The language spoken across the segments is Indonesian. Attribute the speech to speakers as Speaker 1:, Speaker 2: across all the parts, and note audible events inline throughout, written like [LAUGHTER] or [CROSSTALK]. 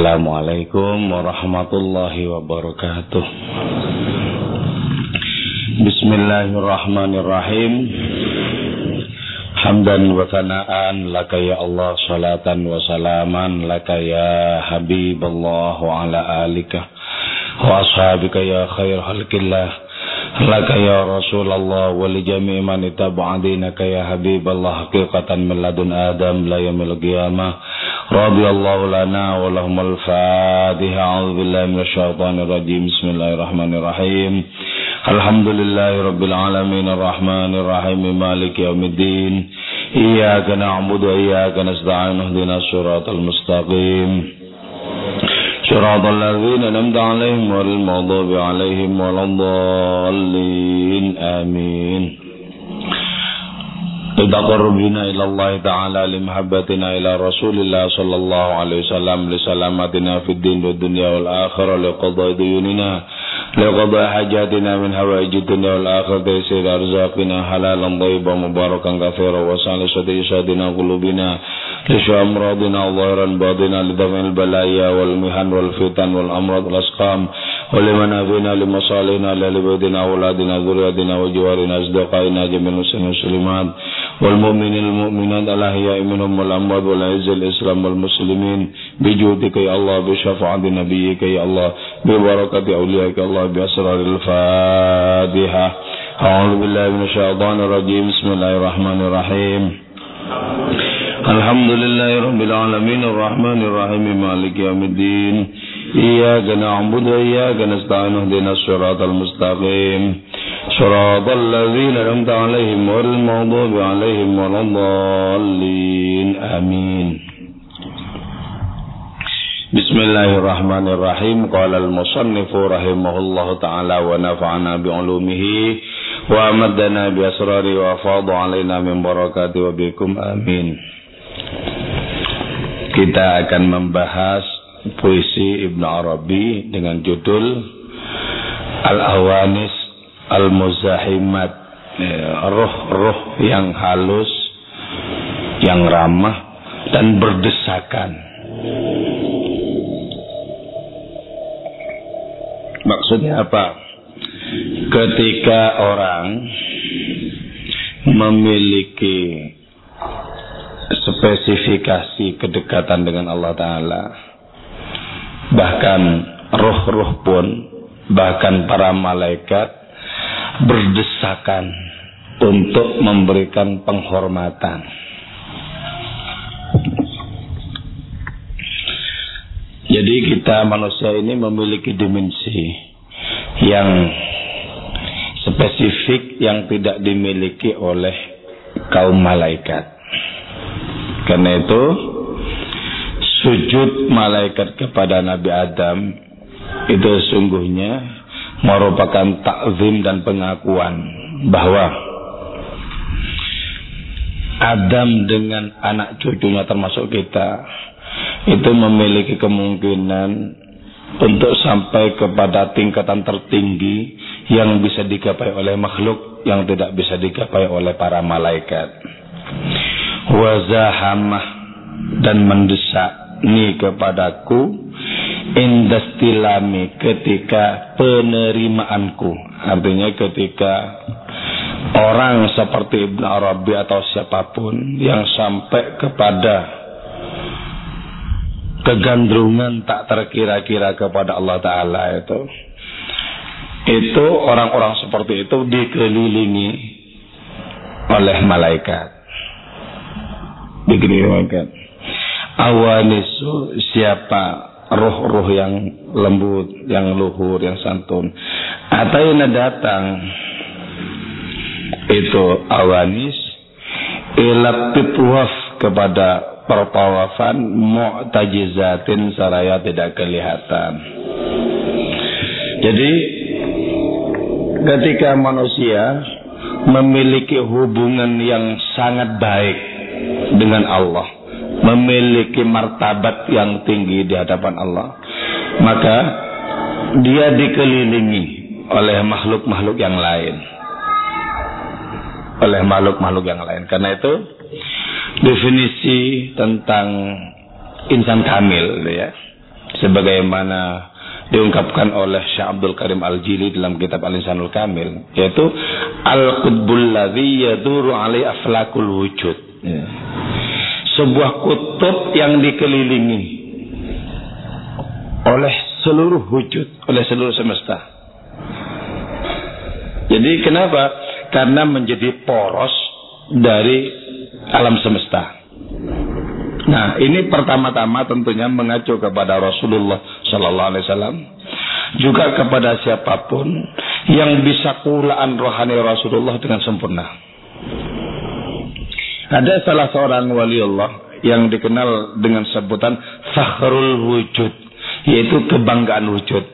Speaker 1: Assalamualaikum warahmatullahi wabarakatuh. Bismillahirrahmanirrahim. Hamdan wa sana'an laka ya Allah salatan wa salaman laka ya Habiballah wa ala alika. Wa ashabika ya khair halkillah laka ya Rasulullah wa li jami'i man ittaba'a ya Habiballah haqiqatan min ladun Adam la yamil qiyamah radiyallahu lana wa lahumul fatiha a'udzu billahi minasy syaithanir rajim bismillahirrahmanirrahim. الحمد لله رب العالمين الرحمن الرحيم مالك يوم الدين إياك نعبد وإياك نستعين اهدنا الصراط المستقيم صراط الذين نمد عليهم غير المغضوب عليهم ولا الضالين آمين لتقربنا إلى الله تعالى لمحبتنا إلى رسول الله صلى الله عليه وسلم لسلامتنا في الدين والدنيا والآخرة لقضاء ديوننا لقضاء حاجاتنا من هوائج الدنيا والآخرة تيسير أرزاقنا حلالا طيبا مباركا كثيرا وسعل سديساتنا قلوبنا لشفاء أمراضنا ظاهرا باطنا لدفع البلايا والمهن والفتن والأمراض والأسقام ولمن أبينا لمصالحنا لبيتنا أولادنا ذرياتنا وجوارنا أصدقائنا جميع المسلمين والمسلمات والمؤمنين المؤمنات الأحياء منهم والأموات والعز الإسلام والمسلمين بجودك يا الله بشفاعة نبيك يا الله ببركة أوليائك الله بأسرار الفاتحة أعوذ بالله من الشيطان الرجيم بسم الله الرحمن الرحيم الحمد لله رب العالمين الرحمن الرحيم مالك يوم الدين إياك نعبد وإياك نستعين اهدنا الصراط المستقيم صراط الذين أنعمت عليهم غير المغضوب عليهم ولا الضالين آمين بسم الله الرحمن الرحيم قال المصنف رحمه الله تعالى ونفعنا بعلومه وأمدنا بأسراره وأفاض علينا من بركاته وبكم آمين Kita akan membahas puisi Ibnu Arabi dengan judul Al-Awanis Al-Muzahimat Roh-roh yang halus Yang ramah Dan berdesakan Maksudnya apa? Ketika orang memiliki spesifikasi kedekatan dengan Allah Ta'ala bahkan roh-roh pun bahkan para malaikat berdesakan untuk memberikan penghormatan. Jadi kita manusia ini memiliki dimensi yang spesifik yang tidak dimiliki oleh kaum malaikat. Karena itu sujud malaikat kepada Nabi Adam itu sungguhnya merupakan takzim dan pengakuan bahwa Adam dengan anak cucunya termasuk kita itu memiliki kemungkinan untuk sampai kepada tingkatan tertinggi yang bisa digapai oleh makhluk yang tidak bisa digapai oleh para malaikat. Wazahamah dan mendesak ni kepadaku indastilami ketika penerimaanku. Artinya ketika orang seperti Ibn Arabi atau siapa pun yang sampai kepada kegandrungan tak terkira-kira kepada Allah Ta'ala itu itu orang-orang seperti itu dikelilingi oleh malaikat. Dikelilingi malaikat. Awanisu siapa roh-roh yang lembut, yang luhur, yang santun. Atayna datang itu awanis pitwaf kepada pertawafan mu'tajizatin saraya tidak kelihatan. Jadi ketika manusia memiliki hubungan yang sangat baik dengan Allah memiliki martabat yang tinggi di hadapan Allah, maka dia dikelilingi oleh makhluk-makhluk yang lain. Oleh makhluk-makhluk yang lain. Karena itu definisi tentang insan kamil ya. sebagaimana diungkapkan oleh Syekh Abdul Karim Al-Jili dalam kitab Al-Insanul Kamil yaitu al-qutbul ladzi yaduru alai aflakul wujud ya. Sebuah kutub yang dikelilingi oleh seluruh wujud oleh seluruh semesta. Jadi kenapa? Karena menjadi poros dari alam semesta. Nah, ini pertama-tama tentunya mengacu kepada Rasulullah Sallallahu Alaihi Wasallam, juga kepada siapa pun yang bisa kulaan rohani Rasulullah dengan sempurna. Ada salah seorang wali Allah yang dikenal dengan sebutan Fakhrul Wujud, yaitu kebanggaan wujud,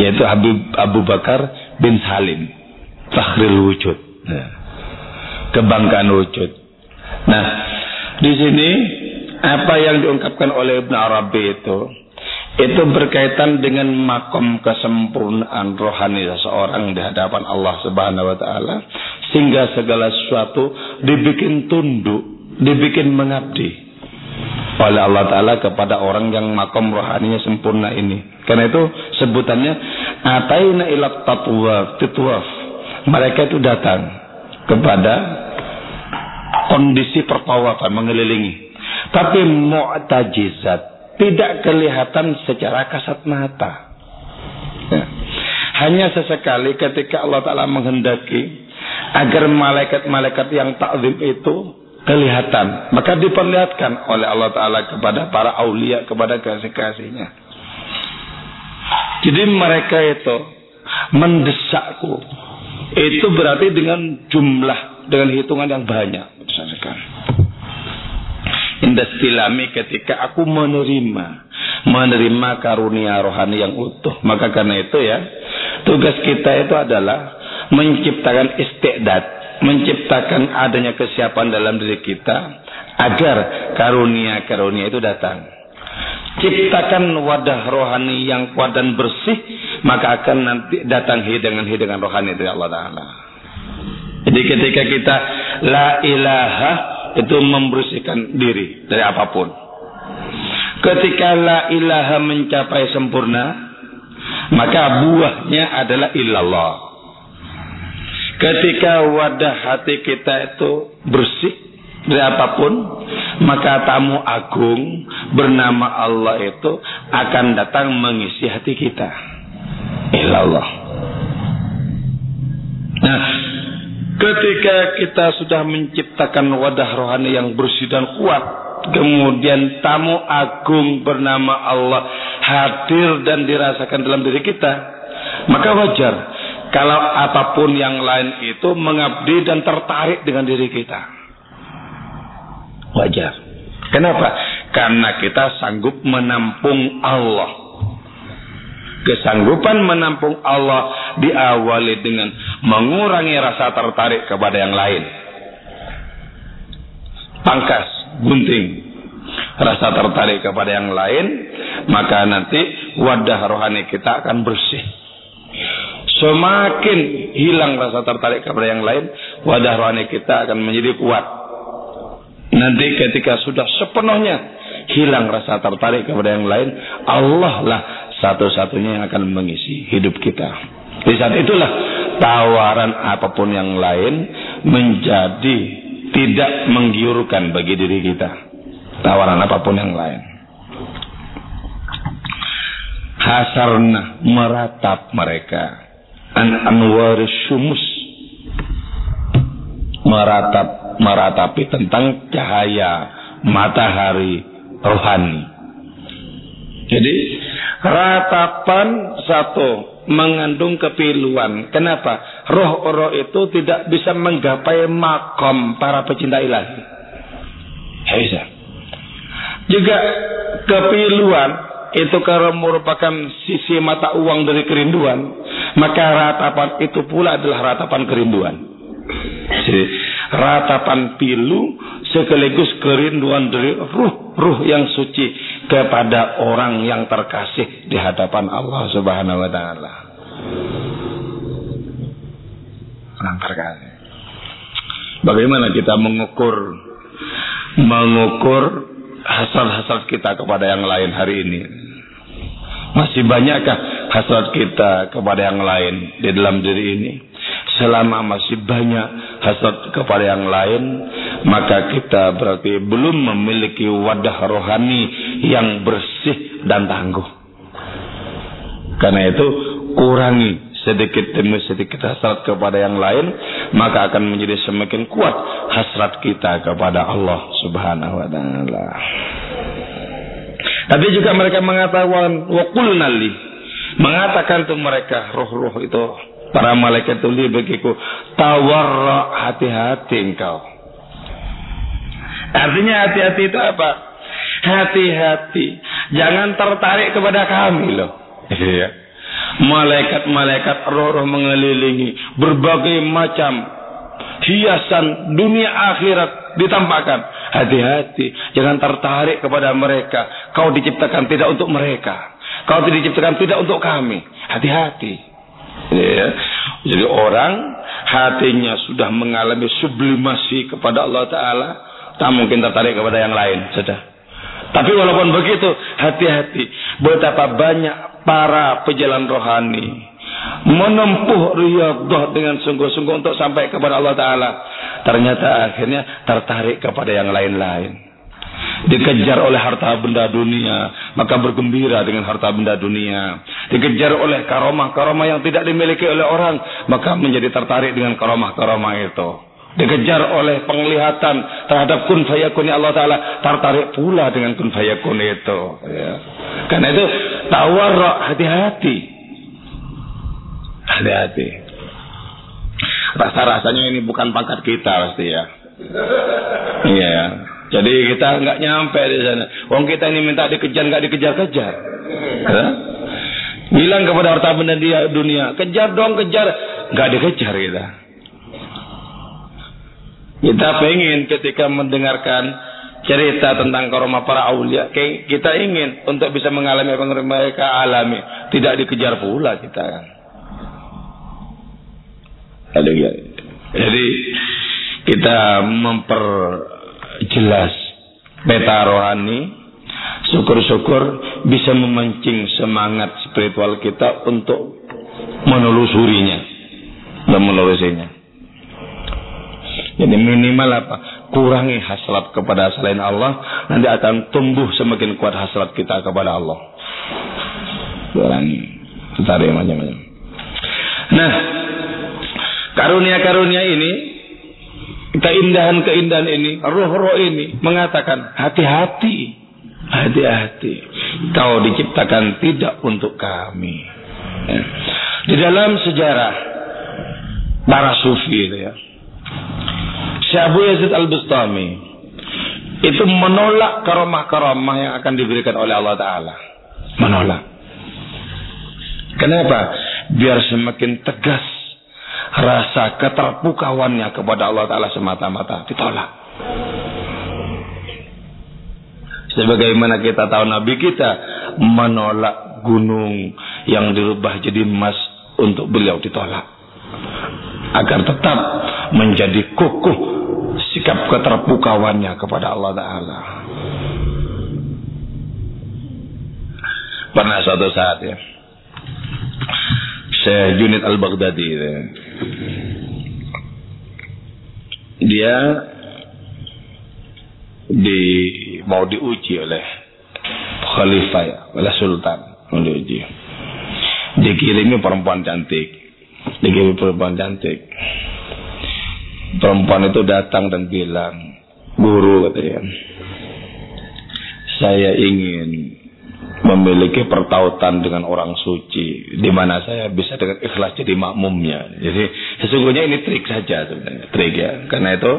Speaker 1: yaitu Abu, Abu Bakar bin Salim, Fakhrul Wujud, nah, kebanggaan wujud. Nah, di sini apa yang diungkapkan oleh Ibn Arabi itu itu berkaitan dengan makom kesempurnaan rohani seseorang di hadapan Allah Subhanahu wa taala sehingga segala sesuatu dibikin tunduk, dibikin mengabdi oleh Allah taala kepada orang yang makom rohaninya sempurna ini. Karena itu sebutannya ataina ila tatwa titwaf. Mereka itu datang kepada kondisi pertawafan mengelilingi. Tapi mu'tajizat tidak kelihatan secara kasat mata. Ya. Hanya sesekali ketika Allah Ta'ala menghendaki agar malaikat-malaikat yang takzim itu kelihatan. Maka diperlihatkan oleh Allah Ta'ala kepada para aulia, kepada kasih-kasihnya. Jadi mereka itu mendesakku. Itu berarti dengan jumlah, dengan hitungan yang banyak silami ketika aku menerima menerima karunia rohani yang utuh. Maka karena itu ya, tugas kita itu adalah menciptakan istiqdat, menciptakan adanya kesiapan dalam diri kita agar karunia-karunia itu datang. Ciptakan wadah rohani yang kuat dan bersih, maka akan nanti datang hidangan-hidangan rohani dari Allah Taala. Jadi ketika kita la ilaha itu membersihkan diri dari apa pun. Ketika la ilaha mencapai sempurna, maka buahnya adalah illallah. Ketika wadah hati kita itu bersih dari apa pun, maka tamu agung bernama Allah itu akan datang mengisi hati kita. Ilallah. Nah, Ketika kita sudah menciptakan wadah rohani yang bersih dan kuat, kemudian tamu agung bernama Allah hadir dan dirasakan dalam diri kita, maka wajar kalau apa pun yang lain itu mengabdi dan tertarik dengan diri kita. Wajar. Kenapa? Karena kita sanggup menampung Allah Kesanggupan menampung Allah diawali dengan mengurangi rasa tertarik kepada yang lain. Pangkas, gunting, rasa tertarik kepada yang lain, maka nanti wadah rohani kita akan bersih. Semakin hilang rasa tertarik kepada yang lain, wadah rohani kita akan menjadi kuat. Nanti ketika sudah sepenuhnya hilang rasa tertarik kepada yang lain, Allah lah satu-satunya yang akan mengisi hidup kita. Di saat itulah tawaran apa pun yang lain menjadi tidak menggiurkan bagi diri kita. Tawaran apa pun yang lain. Hasarna meratap mereka. An anwar syumus meratap meratapi tentang cahaya matahari rohani. Jadi Ratapan satu mengandung kepiluan. Kenapa? Roh-roh itu tidak bisa menggapai makom para pecinta ilahi. Bisa. Juga kepiluan itu karena merupakan sisi mata uang dari kerinduan, maka ratapan itu pula adalah ratapan kerinduan. Jadi, ratapan pilu sekaligus kerinduan dari ruh-ruh yang suci kepada orang yang terkasih di hadapan Allah Subhanahu wa taala. Orang terkasih. Bagaimana kita mengukur mengukur hasrat-hasrat kita kepada yang lain hari ini? Masih banyakkah hasrat kita kepada yang lain di dalam diri ini? Selama masih banyak hasrat kepada yang lain, maka kita berarti belum memiliki wadah rohani yang bersih dan tangguh. Karena itu kurangi sedikit demi sedikit hasrat kepada yang lain, maka akan menjadi semakin kuat hasrat kita kepada Allah Subhanahu wa taala. Tapi juga mereka mengatakan wakul nali, mengatakan tuh mereka roh-roh itu para malaikat itu bagiku tawarra hati-hati engkau. Artinya hati-hati itu apa? Hati-hati, jangan tertarik kepada kami loh. Iya. Malaikat-malaikat roh-roh mengelilingi. Berbagai macam hiasan dunia akhirat ditampakkan. Hati-hati. Jangan tertarik kepada mereka. Kau diciptakan tidak untuk mereka. Kau diciptakan tidak untuk kami. Hati-hati. Ya. Jadi orang hatinya sudah mengalami sublimasi kepada Allah Ta'ala. Tak mungkin tertarik kepada yang lain. Sudah. Tapi walaupun begitu, hati-hati. Betapa banyak para pejalan rohani menempuh riyadhah dengan sungguh-sungguh untuk sampai kepada Allah Ta'ala ternyata akhirnya tertarik kepada yang lain-lain dikejar oleh harta benda dunia maka bergembira dengan harta benda dunia. Dikejar oleh karomah-karomah yang tidak dimiliki oleh orang maka menjadi tertarik dengan karomah-karomah itu. Dikejar oleh penglihatan terhadap kun fayakun Allah Ta'ala tertarik pula dengan kun fayakun itu. Ya. karena itu tawarra hati-hati. Hati-hati. Rasa-rasanya ini bukan pangkat kita pasti ya. Iya ya jadi kita nggak nyampe di sana. Wong kita ini minta dikejar nggak dikejar-kejar bilang kepada harta benda dia dunia. Kejar dong kejar. Nggak dikejar kita. Kita pengen ketika mendengarkan cerita tentang karomah para aulia, kita ingin untuk bisa mengalami apa yang mereka alami, tidak dikejar pula kita. Jadi kita memperjelas peta rohani, syukur-syukur bisa memancing semangat spiritual kita untuk menelusurinya dan menelusinya. Jadi minimal apa? Kurangi hasrat kepada selain Allah, nanti akan tumbuh semakin kuat hasrat kita kepada Allah. Kurangi. Cari macam-macam. Nah, karunia-karunia ini, keindahan-keindahan ini, roh-roh ini mengatakan hati-hati, hati-hati. Kau diciptakan tidak untuk kami. Ya. Di dalam sejarah para sufi itu ya, Syabu Yazid Al-Bustami itu menolak karomah-karomah yang akan diberikan oleh Allah Ta'ala. Menolak. Kenapa? Biar semakin tegas rasa keterpukauannya kepada Allah Ta'ala semata-mata. Ditolak. Sebagaimana kita tahu Nabi kita menolak gunung yang dirubah jadi emas untuk beliau ditolak. Agar tetap menjadi kukuh sikap keterpukauannya kepada Allah Ta'ala. Pernah suatu saat ya, Syekh Junid Al-Baghdadi ya, dia di mau diuji oleh khalifah ya, oleh sultan mau diuji. Dikirimi perempuan cantik, dikirimi perempuan cantik. Perempuan itu datang dan bilang, guru katanya, saya ingin memiliki pertautan dengan orang suci di mana saya bisa dengan ikhlas jadi makmumnya. Jadi sesungguhnya ini trik saja sebenarnya, trik ya. Karena itu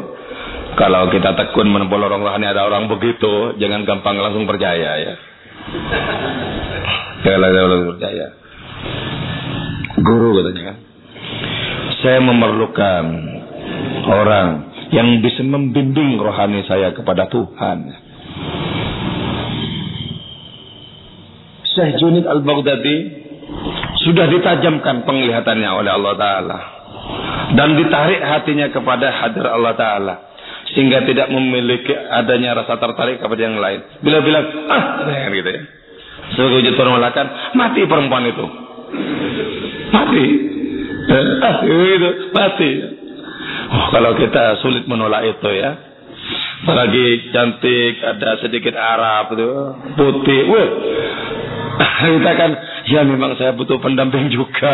Speaker 1: kalau kita tekun menempuh lorong rohani ada orang begitu, jangan gampang langsung percaya ya. [LAUGHS] Jangan langsung percaya. Guru katanya kan. Saya memerlukan orang yang bisa membimbing rohani saya kepada Tuhan. Syekh Junid Al-Baghdadi sudah ditajamkan penglihatannya oleh Allah Ta'ala. Dan ditarik hatinya kepada hadir Allah Ta'ala. sehingga tidak memiliki adanya rasa tertarik kepada yang lain. Bila bilang ah gitu ya. Sebagai wujud penolakan, mati perempuan itu. Mati. Ah, itu mati. Oh, kalau kita sulit menolak itu ya. Apalagi cantik, ada sedikit Arab itu, putih. Wah. [LAUGHS] Kita kan, ya memang saya butuh pendamping juga.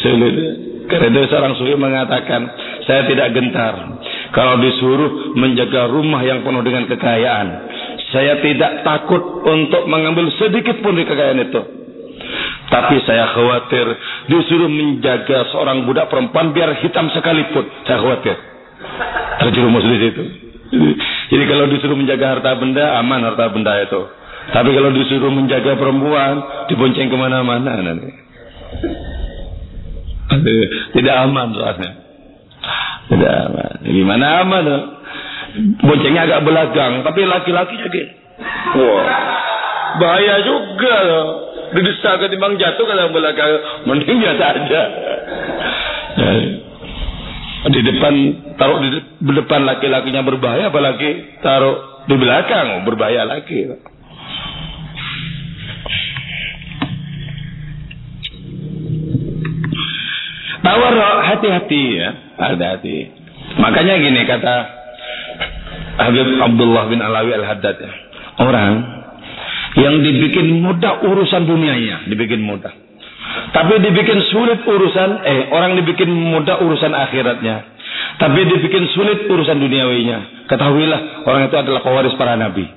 Speaker 1: Sulit. Karena seorang sufi mengatakan, saya tidak gentar. Kalau disuruh menjaga rumah yang penuh dengan kekayaan. Saya tidak takut untuk mengambil sedikit pun di kekayaan itu. Tapi saya khawatir disuruh menjaga seorang budak perempuan biar hitam sekalipun. Saya khawatir. Terjerumus di situ. Jadi kalau disuruh menjaga harta benda, aman harta benda itu. Tapi kalau disuruh menjaga perempuan, dibonceng ke mana-mana nanti. Tidak aman soalnya. Tidak aman. Gimana aman? Boncengnya agak belagang, tapi laki-laki jadi. Wah, bahaya juga loh. Didesak ketimbang jatuh kalau belakang, mending biasa aja. Di depan taruh di depan laki-lakinya berbahaya, apalagi taruh di belakang berbahaya lagi. Tawar hati-hati ya, hati-hati. Makanya gini kata Habib Abdullah bin Alawi Al-Haddad ya. Orang yang dibikin mudah urusan dunianya, dibikin mudah. Tapi dibikin sulit urusan, eh orang dibikin mudah urusan akhiratnya. Tapi dibikin sulit urusan duniawinya. Ketahuilah orang itu adalah pewaris para nabi.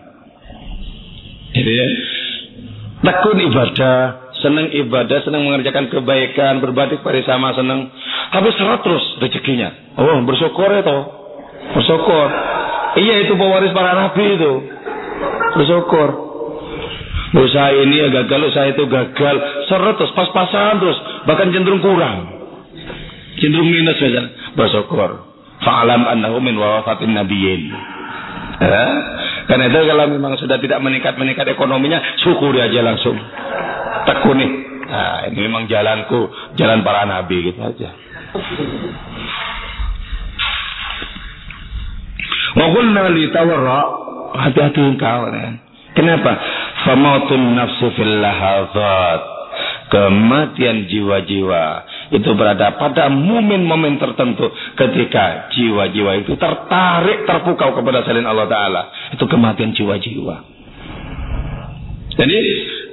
Speaker 1: Jadi ya, tekun ibadah, senang ibadah, senang mengerjakan kebaikan, berbakti kepada sama senang. Tapi seret terus rezekinya. Oh, bersyukur itu. Bersyukur. Iya itu pewaris para nabi itu. Bersyukur. Usaha ini ya gagal, usaha itu gagal. Seret terus, pas-pasan terus. Bahkan cenderung kurang. Cenderung minus saja. Bersyukur. Fa'alam annahu min wawafatin nabiyyin. Ya? Karena itu kalau memang sudah tidak meningkat-meningkat ekonominya, syukuri aja langsung tekuni. Nah, ini memang jalanku, jalan para nabi gitu aja. Wa qulna li hati-hati engkau ya. Kenapa? Famautun nafsi fil. Kematian jiwa-jiwa itu berada pada momen-momen tertentu ketika jiwa-jiwa itu tertarik terpukau kepada selain Allah Ta'ala. Itu kematian jiwa-jiwa. Jadi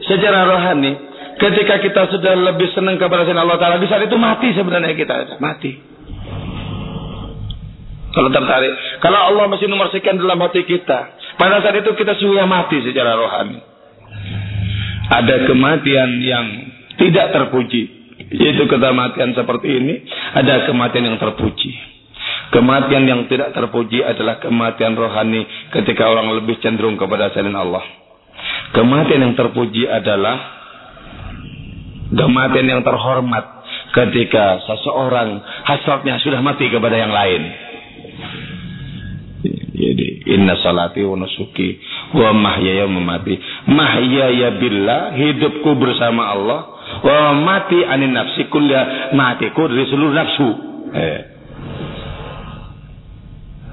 Speaker 1: secara rohani ketika kita sudah lebih senang kepada Allah Taala di saat itu mati sebenarnya kita mati kalau tertarik kalau Allah masih nomor sekian dalam hati kita pada saat itu kita sudah mati secara rohani ada kematian yang tidak terpuji. Yaitu kematian seperti ini ada kematian yang terpuji. Kematian yang tidak terpuji adalah kematian rohani ketika orang lebih cenderung kepada selain Allah. Kematian yang terpuji adalah kematian yang terhormat ketika seseorang hasratnya sudah mati kepada yang lain. Jadi inna salati wa nusuki wa mahyaya memati. Mahyaya billah hidupku bersama Allah wa mati anin nafsi kulla matiku dari seluruh nafsu. Eh.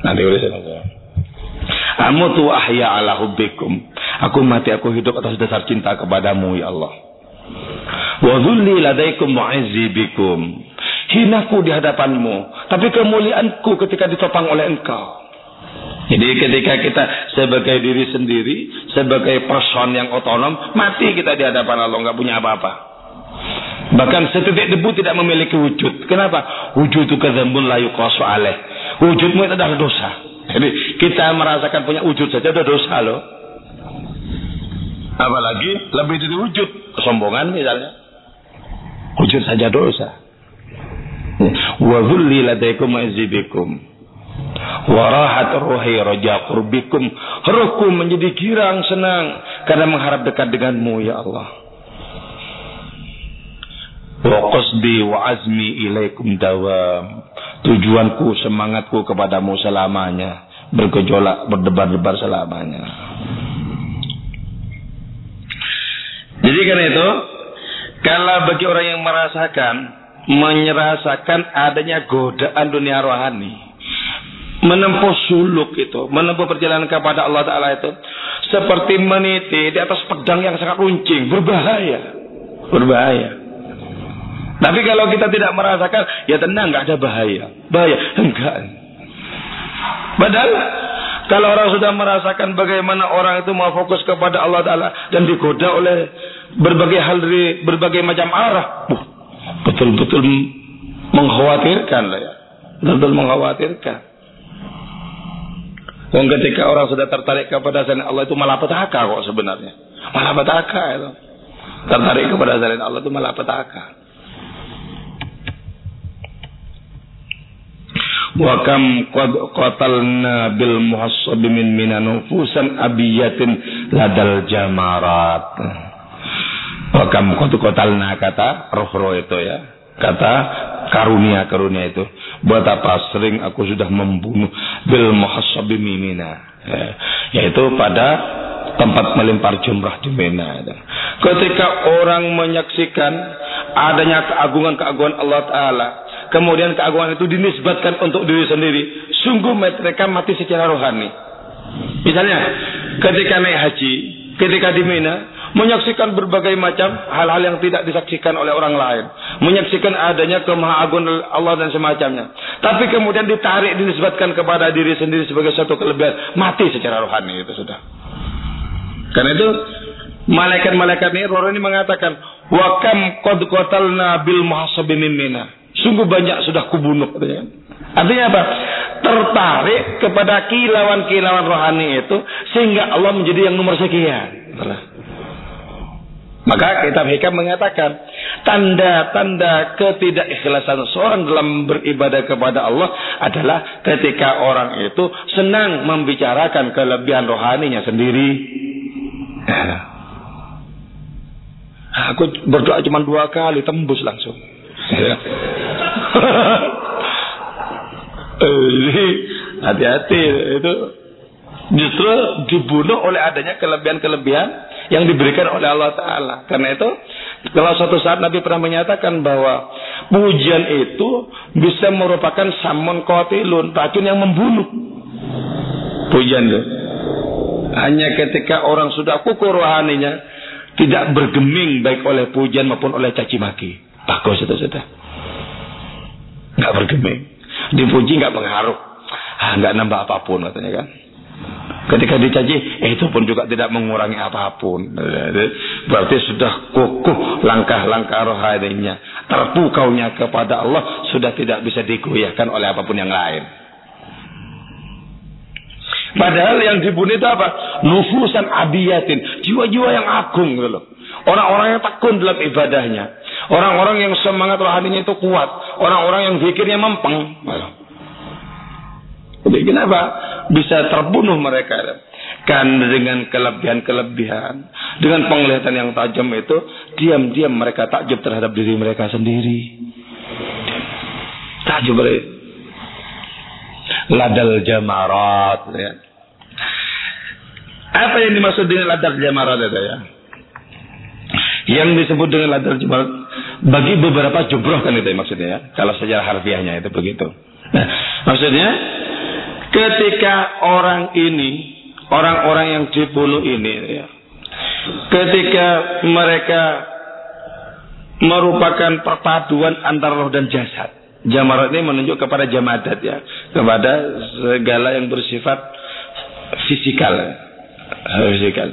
Speaker 1: Nanti boleh saya Amutu ahya ala hubbikum. Aku mati, aku hidup atas dasar cinta kepadamu, ya Allah. Wa dhulli ladaikum mu'izzi bikum. Hinaku di hadapanmu. Tapi kemuliaanku ketika ditopang oleh engkau. Jadi ketika kita sebagai diri sendiri, sebagai person yang otonom, mati kita di hadapan Allah, nggak punya apa-apa. Bahkan setitik debu tidak memiliki wujud. Kenapa? Wujud itu kezambun layu kosu aleh. Wujudmu itu adalah dosa. Jadi kita merasakan punya wujud saja udah dosa loh. Apalagi lebih dari wujud. Kesombongan misalnya. Wujud saja dosa. Wa dhulli ladaikum azibikum. Warahat ruhi roja kurbikum. Ruhku menjadi girang senang. Karena mengharap dekat denganmu ya Allah. Wa qasdi wa azmi ilaikum dawam tujuanku, semangatku kepadamu selamanya. Bergejolak, berdebar-debar selamanya. Jadi karena itu, kalau bagi orang yang merasakan menyerasakan adanya godaan dunia rohani. Menempuh suluk itu, menempuh perjalanan kepada Allah Ta'ala itu. Seperti meniti di atas pedang yang sangat runcing, berbahaya. Berbahaya. Tapi kalau kita tidak merasakan, ya tenang, nggak ada bahaya. Bahaya, enggak. Padahal kalau orang sudah merasakan bagaimana orang itu mau fokus kepada Allah Ta'ala dan digoda oleh berbagai hal dari berbagai macam arah, betul-betul mengkhawatirkan lah ya. Betul-betul mengkhawatirkan. Dan ketika orang sudah tertarik kepada selain Allah itu malah petaka kok sebenarnya. Malah petaka itu. Tertarik kepada selain Allah itu malah petaka. wa kam qad qatalna bil muhassab min minanufusan abiyatin ladal jamarat wa kam qad qatalna kata roh-roh itu ya kata karunia karunia itu buat apa sering aku sudah membunuh bil muhassab mimina ya, yaitu pada tempat melempar jumrah di Mina. Ketika orang menyaksikan adanya keagungan-keagungan Allah Ta'ala, kemudian keagungan itu dinisbatkan untuk diri sendiri, sungguh mereka mati secara rohani. Misalnya, ketika naik haji, ketika di Mina, menyaksikan berbagai macam hal-hal yang tidak disaksikan oleh orang lain, menyaksikan adanya kemahagungan Allah dan semacamnya. Tapi kemudian ditarik dinisbatkan kepada diri sendiri sebagai satu kelebihan, mati secara rohani itu sudah. Karena itu malaikat-malaikat ini roh ini mengatakan, "Wa kam qad qatalna bil muhasabi Mina." Sungguh banyak sudah kubunuh. Katanya. Artinya apa? Tertarik kepada kilauan-kilauan rohani itu sehingga Allah menjadi yang nomor sekian. Maka kitab hikam mengatakan tanda-tanda ketidakikhlasan seorang dalam beribadah kepada Allah adalah ketika orang itu senang membicarakan kelebihan rohaninya sendiri. Aku berdoa cuma dua kali tembus langsung. [LAUGHS] Ya. Jadi hati-hati itu justru dibunuh oleh adanya kelebihan-kelebihan yang diberikan oleh Allah Taala. Karena itu kalau suatu saat Nabi pernah menyatakan bahwa pujian itu bisa merupakan samon kotilun, racun yang membunuh. Pujian itu. Hanya ketika orang sudah kukur rohaninya, tidak bergeming baik oleh pujian maupun oleh caci maki. Bagus itu sudah. Nggak bergeming. Dipuji nggak mengaruh. Ah, nambah apa pun katanya kan. Ketika dicaci, eh, itu pun juga tidak mengurangi apa pun. Berarti sudah kokoh langkah-langkah rohaninya. Terpukaunya kepada Allah sudah tidak bisa digoyahkan oleh apa pun yang lain. Padahal yang dibunuh itu apa? Nufusan abiyatin. Jiwa-jiwa yang agung gitu. Orang-orang yang tekun dalam ibadahnya. Orang-orang yang semangat rohaninya itu kuat. Orang-orang yang zikirnya mempeng. Jadi kenapa? Bisa terbunuh mereka. Kan dengan kelebihan-kelebihan. Dengan penglihatan yang tajam itu. Diam-diam mereka takjub terhadap diri mereka sendiri. Takjub Ladal jamarat. Ya. Apa yang dimaksud dengan ladal jamarat itu ya? Yang disebut dengan ladal jamarat bagi beberapa jumroh kan itu maksudnya ya. Kalau sejarah harfiahnya itu begitu. Nah, maksudnya ketika orang ini, orang-orang yang dibunuh ini ya, ketika mereka merupakan perpaduan antara roh dan jasad. Jamarat ini menunjuk kepada jamadat ya, kepada segala yang bersifat fisikal, fisikal.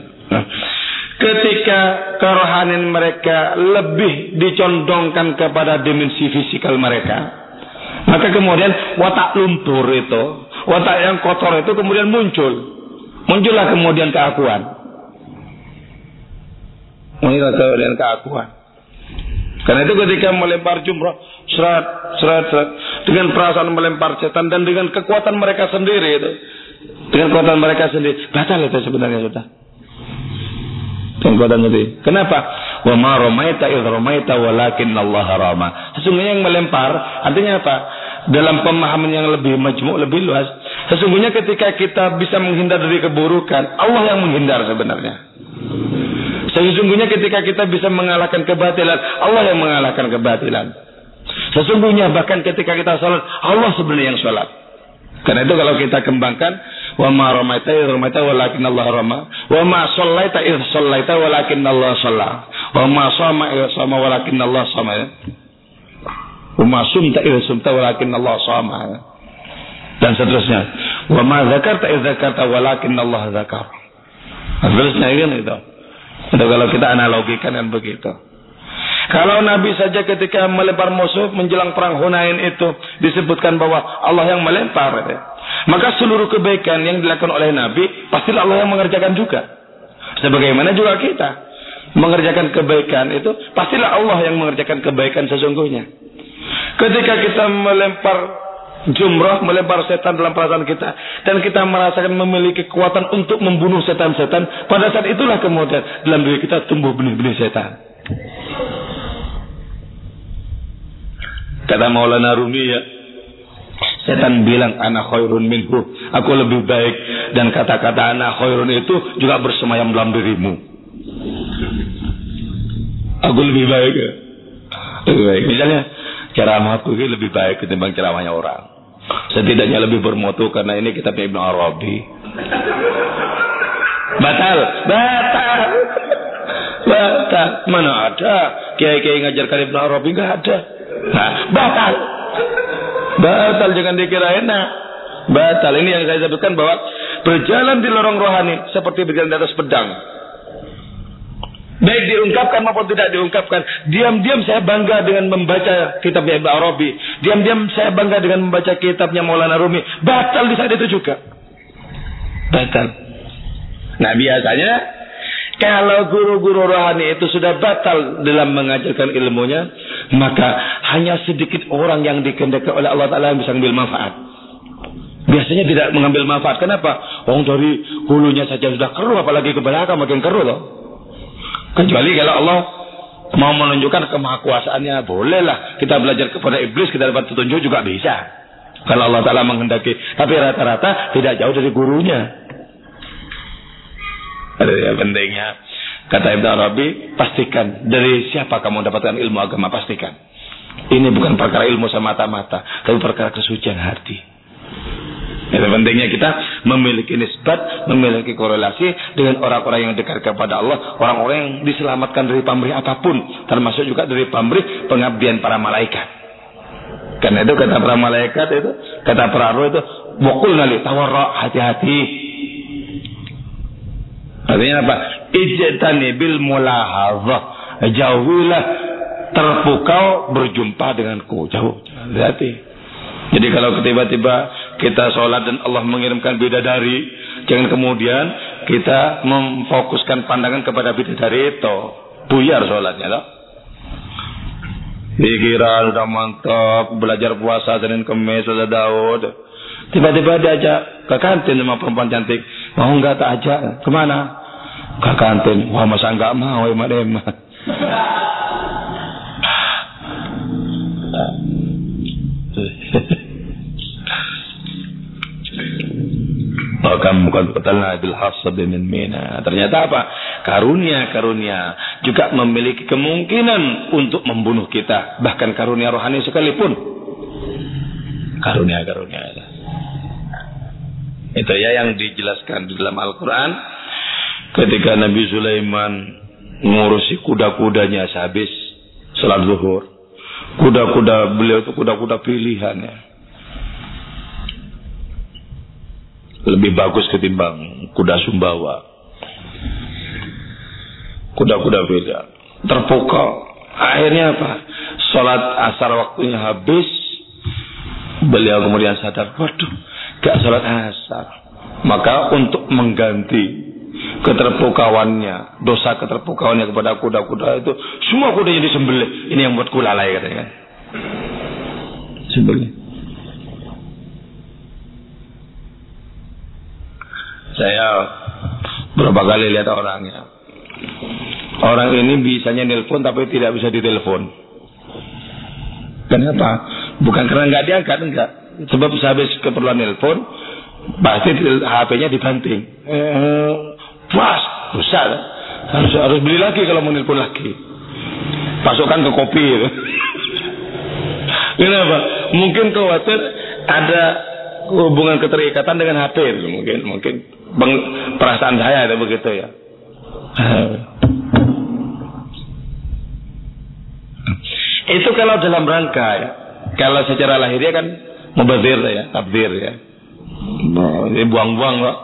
Speaker 1: Ketika kerohanian mereka lebih dicondongkan kepada dimensi fisikal mereka, maka kemudian watak luntur itu, watak yang kotor itu kemudian muncul. Muncullah kemudian keakuan. Muncullah kemudian keakuan. Karena itu ketika melempar jumrah, serat, serat, serat, dengan perasaan melempar setan dan dengan kekuatan mereka sendiri itu, dengan kekuatan mereka sendiri, batal itu sebenarnya sudah. Sengkotan itu. Kenapa? Wa ma ramaita idh walakin Allah rama. Sesungguhnya yang melempar artinya apa? Dalam pemahaman yang lebih majmuk, lebih luas. Sesungguhnya ketika kita bisa menghindar dari keburukan, Allah yang menghindar sebenarnya. Sesungguhnya ketika kita bisa mengalahkan kebatilan, Allah yang mengalahkan kebatilan. Sesungguhnya bahkan ketika kita sholat, Allah sebenarnya yang sholat. Karena itu kalau kita kembangkan, wa ma ramaita ramaita walakin Allah rama, wa ma shallaita id shallaita walakin Allah shalla, wa ma sama sama walakin Allah sama. Wa ma sumta id sumta walakin Allah sama. Dan seterusnya. Wa ma zakarta id zakarta walakin Allah zakar. Seterusnya kan itu. Itu kalau kita analogikan kan begitu. Kalau Nabi saja ketika melempar musuh menjelang perang Hunain itu disebutkan bahwa Allah yang melempar. Ya. Maka seluruh kebaikan yang dilakukan oleh Nabi pastilah Allah yang mengerjakan juga. Sebagaimana juga kita mengerjakan kebaikan itu pastilah Allah yang mengerjakan kebaikan sesungguhnya. Ketika kita melempar jumrah melempar setan dalam perasaan kita dan kita merasakan memiliki kekuatan untuk membunuh setan-setan pada saat itulah kemudian dalam diri kita tumbuh benih-benih setan Kata Maulana Rumi ya, setan bilang anak khairun minhu, aku lebih baik dan kata-kata anak khairun itu juga bersemayam dalam dirimu. Aku lebih baik ya. Lebih baik. Misalnya ceramahku ini lebih baik ketimbang ceramahnya orang. Setidaknya lebih bermutu karena ini kitab Ibnu Arabi. Batal, batal. Batal. Mana ada kiai-kiai ngajarkan Ibnu Arabi enggak ada. Nah, batal. Batal jangan dikira enak. Batal ini yang saya sebutkan bahwa berjalan di lorong rohani seperti berjalan di atas pedang. Baik diungkapkan maupun tidak diungkapkan. Diam-diam saya bangga dengan membaca kitabnya Ibn Arabi. Diam-diam saya bangga dengan membaca kitabnya Maulana Rumi. Batal di saat itu juga. Batal. Nah biasanya kalau guru-guru rohani itu sudah batal dalam mengajarkan ilmunya, maka hanya sedikit orang yang dikendaki oleh Allah Ta'ala yang bisa mengambil manfaat. Biasanya tidak mengambil manfaat. Kenapa? Orang dari hulunya saja sudah keruh, apalagi ke belakang makin keruh loh. Kecuali kalau Allah mau menunjukkan kemahakuasaannya, bolehlah kita belajar kepada iblis, kita dapat petunjuk juga bisa. Kalau Allah Ta'ala menghendaki. Tapi rata-rata tidak jauh dari gurunya. Ada yang pentingnya. Kata Ibn Arabi, pastikan dari siapa kamu mendapatkan ilmu agama, pastikan. Ini bukan perkara ilmu semata-mata, tapi perkara kesucian hati. Itu pentingnya kita memiliki nisbat, memiliki korelasi dengan orang-orang yang dekat kepada Allah, orang-orang yang diselamatkan dari pamrih apa pun, termasuk juga dari pamrih pengabdian para malaikat. Karena itu kata para malaikat itu, kata para roh itu, bokul nali tawarra hati-hati Artinya apa? Ijtani bil mulahazah. Jauhilah terpukau berjumpa denganku. Jauh. Hati. Jadi kalau tiba-tiba kita sholat dan Allah mengirimkan bidadari, jangan kemudian kita memfokuskan pandangan kepada bidadari itu. Buyar sholatnya. Loh. Dikira sudah mantap, belajar puasa Senin Kemis, sudah Daud. Tiba-tiba diajak ke kantin sama perempuan cantik. Mau nggak tak ajak? Ke mana? Ke kantin. Wah masa nggak mau ya madem. Bahkan [LAUGHS] bukan ketalna bil hasab min mina. Ternyata apa? Karunia-karunia juga memiliki kemungkinan untuk membunuh kita. Bahkan karunia rohani sekalipun. Karunia-karunia. Itu ya yang dijelaskan di dalam Al-Quran. Ketika Nabi Sulaiman mengurusi kuda-kudanya sehabis sholat zuhur. Kuda-kuda beliau itu kuda-kuda pilihannya. Lebih bagus ketimbang kuda Sumbawa. Kuda-kuda beda. Terpukau. Akhirnya apa? Sholat asar waktunya habis. Beliau kemudian sadar. Waduh gak sholat asar. Maka untuk mengganti keterpukauannya, dosa keterpukauannya kepada kuda-kuda itu, semua kudanya disembelih. Ini yang buat kulalai katanya kan. Sembelih. Saya berapa kali lihat orangnya. Orang ini bisanya nelpon tapi tidak bisa ditelepon. Kenapa? Bukan karena nggak diangkat, enggak. Sebab sehabis keperluan nelpon, pasti HP-nya dibanting. Eh, pas, besar. Harus, harus beli lagi kalau mau nelpon lagi. Masukkan ke kopi. Gitu. [LAUGHS] Kenapa? Mungkin khawatir ada hubungan keterikatan dengan HP mungkin mungkin perasaan saya ada begitu ya. Itu kalau dalam rangka ya. Kalau secara lahirnya kan mubazir ya, tabdir ya. Buang-buang kok.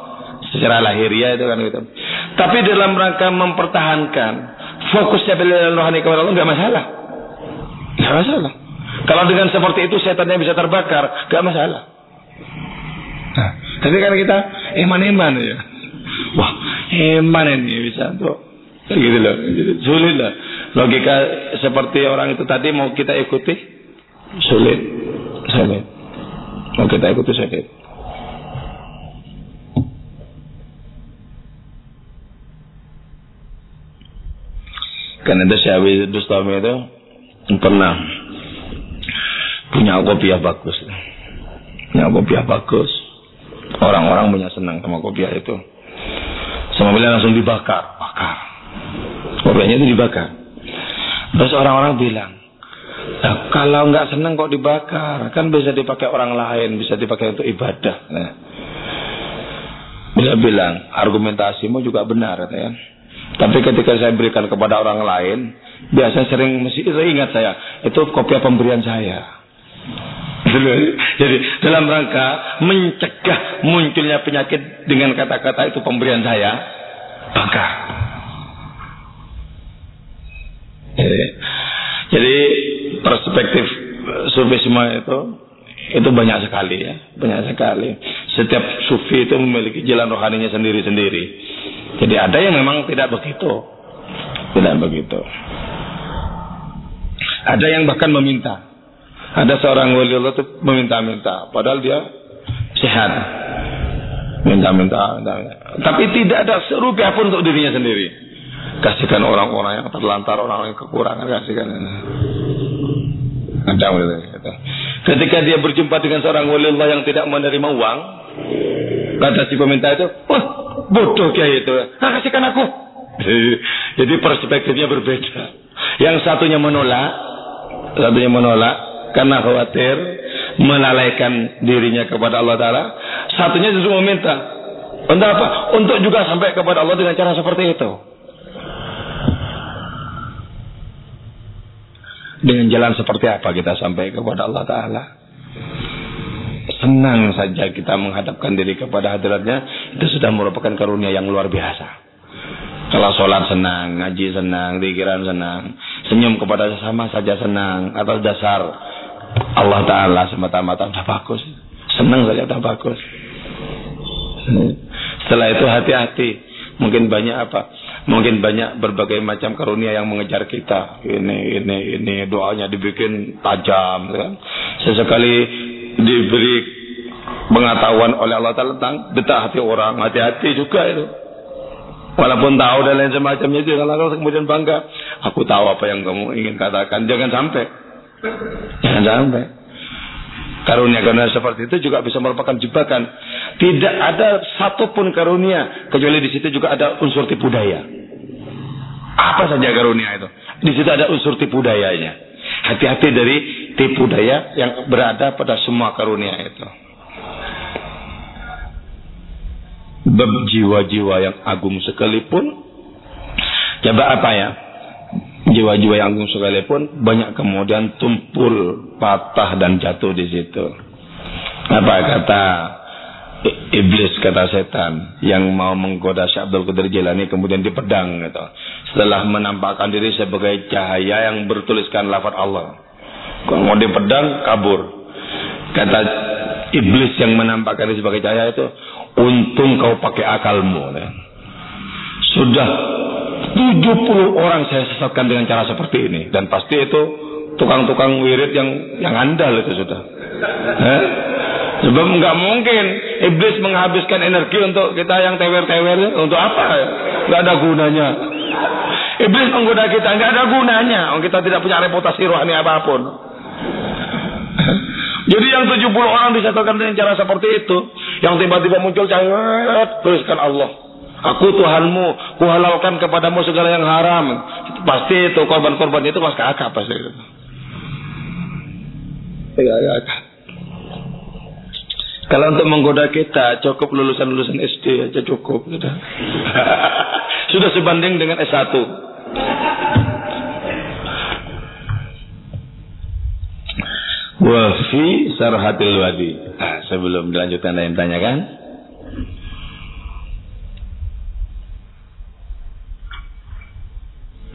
Speaker 1: Secara lahiriah itu kan gitu. Tapi dalam rangka mempertahankan fokusnya bila rohani kepada Allah nggak masalah. Nggak masalah. Kalau dengan seperti itu setannya bisa terbakar, nggak masalah. Nah, tapi kan kita iman-iman ya. Wah, iman ini bisa tuh. Gitu loh. Sulit lah. Logika seperti orang itu tadi mau kita ikuti sulit. Sulit. Mau kita ikuti sulit. Karena itu Syawi Dustami itu pernah punya kopiah bagus. Punya kopiah bagus. Orang-orang punya senang sama kopiah itu. Sama bila langsung dibakar, bakar. Kopiahnya itu dibakar. Terus orang-orang bilang, nah, kalau nggak senang kok dibakar, kan bisa dipakai orang lain, bisa dipakai untuk ibadah. Nah. Bila bilang, argumentasimu juga benar, ya. Tapi ketika saya berikan kepada orang lain, biasa sering mesti itu ingat saya, itu kopiah pemberian saya. Jadi dalam rangka mencegah munculnya penyakit dengan kata-kata itu pemberian saya, maka jadi, jadi perspektif sufisme itu itu banyak sekali ya, banyak sekali. Setiap sufi itu memiliki jalan rohaninya sendiri-sendiri. Jadi ada yang memang tidak begitu. Tidak begitu. Ada yang bahkan meminta. Ada seorang wali Allah itu meminta-minta. Padahal dia sehat. Minta-minta. Tapi tidak ada serupiah pun untuk dirinya sendiri. Kasihkan orang-orang yang terlantar, orang-orang yang kekurangan. Kasihkan. Ada. Ketika dia berjumpa dengan seorang wali Allah yang tidak menerima uang, kata si peminta itu, wah bodoh kayak itu, nah, kasihkan aku. [LAUGHS] Jadi perspektifnya berbeda. Yang satunya menolak, satunya menolak karena khawatir melalaikan dirinya kepada Allah Taala. Satunya justru meminta. Untuk apa? Untuk juga sampai kepada Allah dengan cara seperti itu. Dengan jalan seperti apa kita sampai kepada Allah Ta'ala? Senang saja kita menghadapkan diri kepada hadiratnya, itu sudah merupakan karunia yang luar biasa. Kalau sholat senang, ngaji senang, pikiran senang, senyum kepada sesama saja senang, atas dasar Allah Ta'ala semata-mata sudah bagus. Senang saja sudah bagus. Setelah itu hati-hati. Mungkin banyak apa? Mungkin banyak berbagai macam karunia yang mengejar kita. Ini, ini, ini doanya dibikin tajam, kan? Sesekali diberi pengetahuan oleh Allah Taala tentang detak hati orang, hati-hati juga itu. Walaupun tahu dan lain semacamnya itu, kalau kemudian bangga, aku tahu apa yang kamu ingin katakan, jangan sampai, jangan sampai. Karunia-karunia seperti itu juga bisa merupakan jebakan. Tidak ada satupun karunia kecuali di situ juga ada unsur tipu daya. Apa saja karunia itu? Di situ ada unsur tipu dayanya. Hati-hati dari tipu daya yang berada pada semua karunia itu. Jiwa-jiwa yang agung sekalipun coba apa ya jiwa-jiwa yang agung sekalipun banyak kemudian tumpul, patah dan jatuh di situ. Apa kata iblis kata setan yang mau menggoda Syekh Abdul Qadir Jilani kemudian dipedang gitu. Setelah menampakkan diri sebagai cahaya yang bertuliskan lafaz Allah. Kalau mau dipedang kabur. Kata iblis yang menampakkan diri sebagai cahaya itu untung kau pakai akalmu. Sudah 70 orang saya sesatkan dengan cara seperti ini dan pasti itu tukang-tukang wirid yang yang andal itu sudah. Eh? Sebab nggak mungkin iblis menghabiskan energi untuk kita yang tewer-tewer untuk apa? Nggak ada gunanya. Iblis menggoda kita nggak ada gunanya. Kita tidak punya reputasi rohani apa pun. Jadi yang 70 orang disatukan dengan cara seperti itu, yang tiba-tiba muncul cahaya, teruskan Allah. Aku Tuhanmu, kuhalalkan kepadamu segala yang haram. Pasti itu korban-korban itu mas kakak pasti. Kalau untuk menggoda kita cukup lulusan-lulusan SD aja cukup sudah. [LAUGHS] sudah sebanding dengan S1. Wa fi sarhatil wadi. Nah, sebelum dilanjutkan ada yang tanyakan?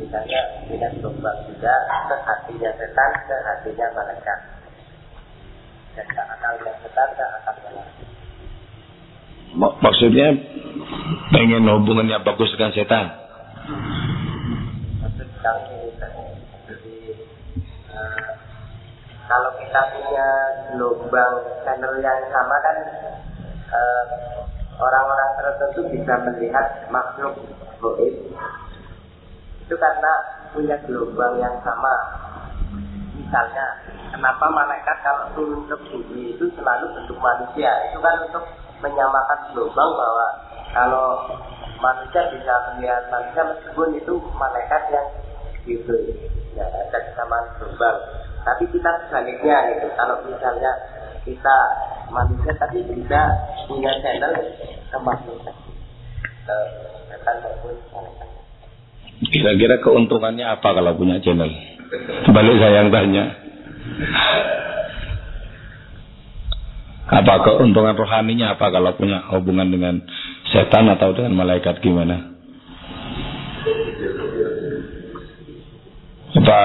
Speaker 2: misalnya punya lubang juga ke hatinya setan, ke hatinya malaikat. Dan ke akalnya setan, ke akalnya malaikat.
Speaker 1: Maksudnya pengen hubungannya bagus dengan setan?
Speaker 2: Maksud kami jadi uh, kalau kita punya gelombang channel yang sama kan orang orang-orang tertentu bisa melihat makhluk goib itu karena punya gelombang yang sama. Misalnya kenapa malaikat kalau turun ke bumi itu selalu bentuk manusia? Itu kan untuk menyamakan gelombang bahwa kalau manusia bisa melihat manusia meskipun itu malaikat yang gitu. Ya ada kesamaan gelombang. Tapi kita sebaliknya gitu. Kalau misalnya kita manusia tapi bisa punya channel kemanusiaan ke setan maupun
Speaker 1: Kira-kira keuntungannya apa kalau punya channel? Balik saya yang tanya. Apa keuntungan rohaninya apa kalau punya hubungan dengan setan atau dengan malaikat gimana? Apa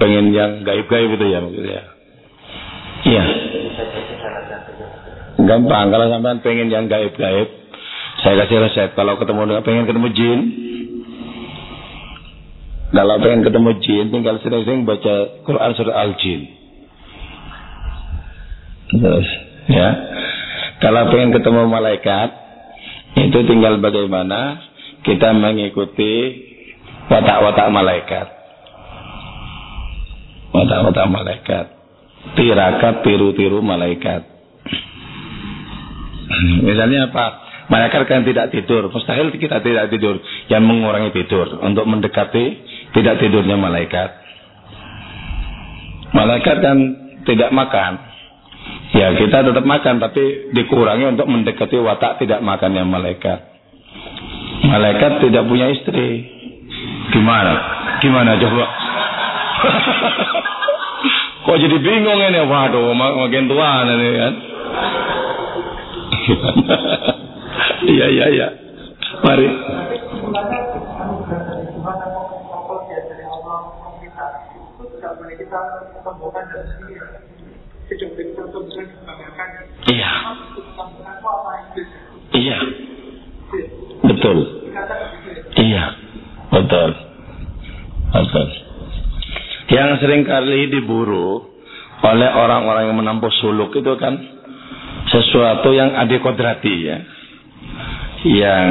Speaker 1: pengen yang gaib-gaib itu ya maksudnya? Iya. Gampang kalau sampean pengen yang gaib-gaib, saya kasih resep. Kalau ketemu dengan pengen ketemu jin, kalau pengen ketemu jin, tinggal sering-sering baca Quran surah Al-Jin. Terus, ya. Kalau pengen ketemu malaikat, itu tinggal bagaimana kita mengikuti watak-watak malaikat watak-watak malaikat. Tirakat tiru-tiru malaikat. Misalnya apa? Malaikat kan tidak tidur. Mustahil kita tidak tidur. Yang mengurangi tidur. Untuk mendekati tidak tidurnya malaikat. Malaikat kan tidak makan. Ya kita tetap makan. Tapi dikurangi untuk mendekati watak tidak makannya malaikat. Malaikat tidak punya istri. Gimana? Gimana coba? [LAUGHS] Kok jadi bingung ini? Waduh, makin tua ini kan. [LAUGHS] Iya, iya, iya. Mari. Iya. Iya. Betul. Iya. Betul. Betul yang sering kali diburu oleh orang-orang yang menampung suluk itu kan sesuatu yang adikodrati ya yang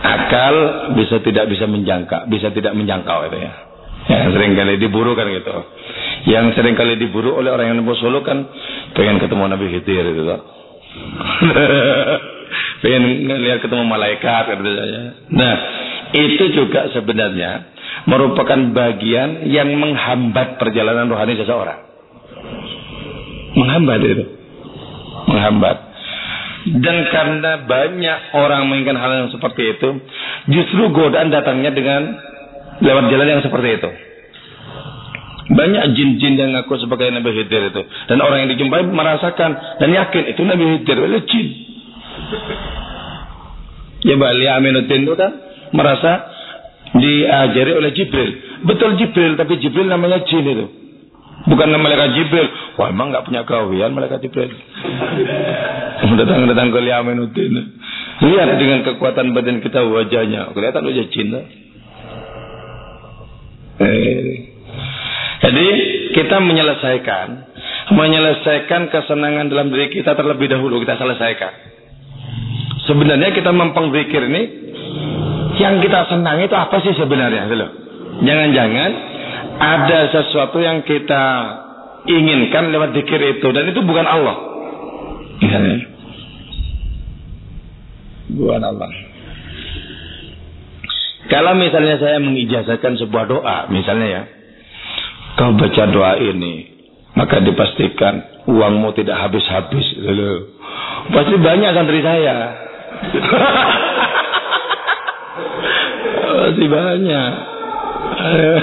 Speaker 1: akal bisa tidak bisa menjangka bisa tidak menjangkau itu ya [LAUGHS] yang sering kali diburu kan gitu yang sering kali diburu oleh orang yang menampung suluk kan pengen ketemu Nabi Khidir itu kan [LAUGHS] pengen lihat ketemu malaikat gitu saja nah itu juga sebenarnya merupakan bagian yang menghambat perjalanan rohani seseorang. Menghambat itu. Menghambat. Dan karena banyak orang menginginkan hal yang seperti itu, justru godaan datangnya dengan lewat jalan yang seperti itu. Banyak jin-jin yang ngaku sebagai Nabi Khidir itu. Dan orang yang dijumpai merasakan dan yakin itu Nabi Khidir. Itu jin. Ya Bali Aminuddin itu kan merasa diajari oleh Jibril. Betul Jibril, tapi Jibril namanya jin itu. Bukan nama malaikat Jibril. Wah emang nggak punya kawian malaikat Jibril. [LAUGHS] Datang-datang ke Liaminuddin. Lihat dengan kekuatan badan kita wajahnya. Kelihatan wajah jin. Eh. Jadi kita menyelesaikan menyelesaikan kesenangan dalam diri kita terlebih dahulu kita selesaikan. Sebenarnya kita mempeng zikir ini yang kita senang itu apa sih sebenarnya? Jangan-jangan ada sesuatu yang kita inginkan lewat zikir itu dan itu bukan Allah. Misalnya. Bukan Allah. Kalau misalnya saya mengijazahkan sebuah doa, misalnya ya, kau baca doa ini, maka dipastikan uangmu tidak habis-habis. Pasti banyak santri saya. [LAUGHS] Pasti banyak. [LAUGHS]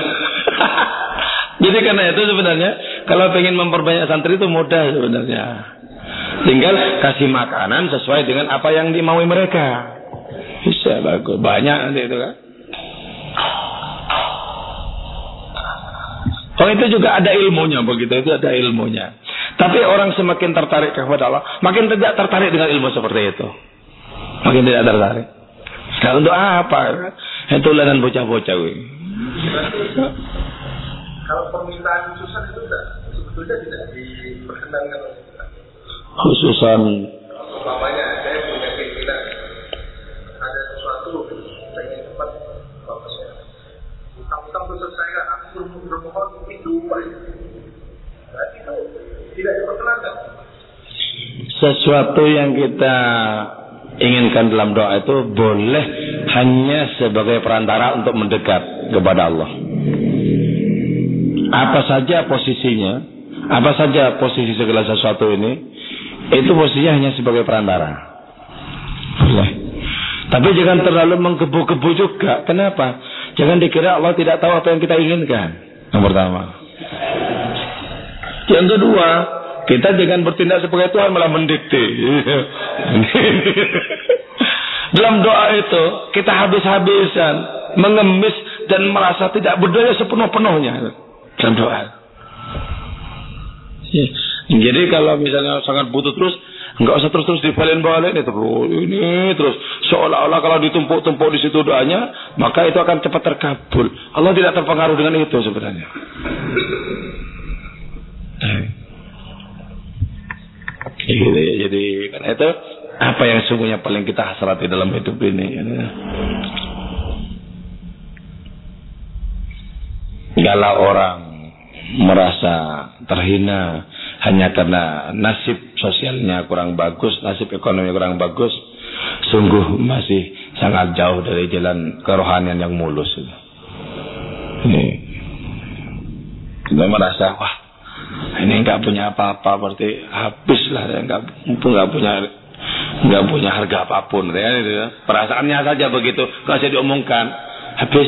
Speaker 1: Jadi karena itu sebenarnya kalau pengen memperbanyak santri itu mudah sebenarnya. Tinggal kasih makanan sesuai dengan apa yang dimaui mereka. Bisa bagus. Banyak nanti itu kan. Oh itu juga ada ilmunya begitu itu ada ilmunya. Tapi orang semakin tertarik kepada Allah, makin tidak tertarik dengan ilmu seperti itu. Makin tidak tertarik. Nah untuk apa? Itu lanan bocah-bocah.
Speaker 3: Kalau permintaan khususan itu tidak, sebetulnya tidak diperkenankan.
Speaker 1: Khususan.
Speaker 3: Umpamanya saya punya keinginan ada sesuatu pengen cepat bagusnya. Utang-utang selesaikan, aku bermohon itu aja. Berarti itu tidak diperkenankan.
Speaker 1: Sesuatu yang kita inginkan dalam doa itu boleh hanya sebagai perantara untuk mendekat kepada Allah. Apa saja posisinya, apa saja posisi segala sesuatu ini, itu posisinya hanya sebagai perantara. Boleh. Tapi jangan terlalu menggebu-gebu juga. Kenapa? Jangan dikira Allah tidak tahu apa yang kita inginkan. Yang pertama. Yang kedua, kita jangan bertindak sebagai Tuhan malah mendikte. [LAUGHS] Dalam doa itu kita habis-habisan mengemis dan merasa tidak berdaya sepenuh-penuhnya dalam doa. Jadi kalau misalnya sangat butuh terus, nggak usah terus-terus dibalen-balen itu terus ini terus seolah-olah kalau ditumpuk-tumpuk di situ doanya, maka itu akan cepat terkabul. Allah tidak terpengaruh dengan itu sebenarnya. Gitu ya. Jadi karena itu apa yang sungguhnya paling kita hasrati dalam hidup ini. Ya. Kalau orang merasa terhina hanya karena nasib sosialnya kurang bagus, nasib ekonomi kurang bagus, sungguh masih sangat jauh dari jalan kerohanian yang mulus. Ini kita merasa wah ini nggak punya apa-apa berarti habis lah nggak nggak punya nggak punya harga apa pun ya, itu ya. perasaannya saja begitu kalau saya diomongkan habis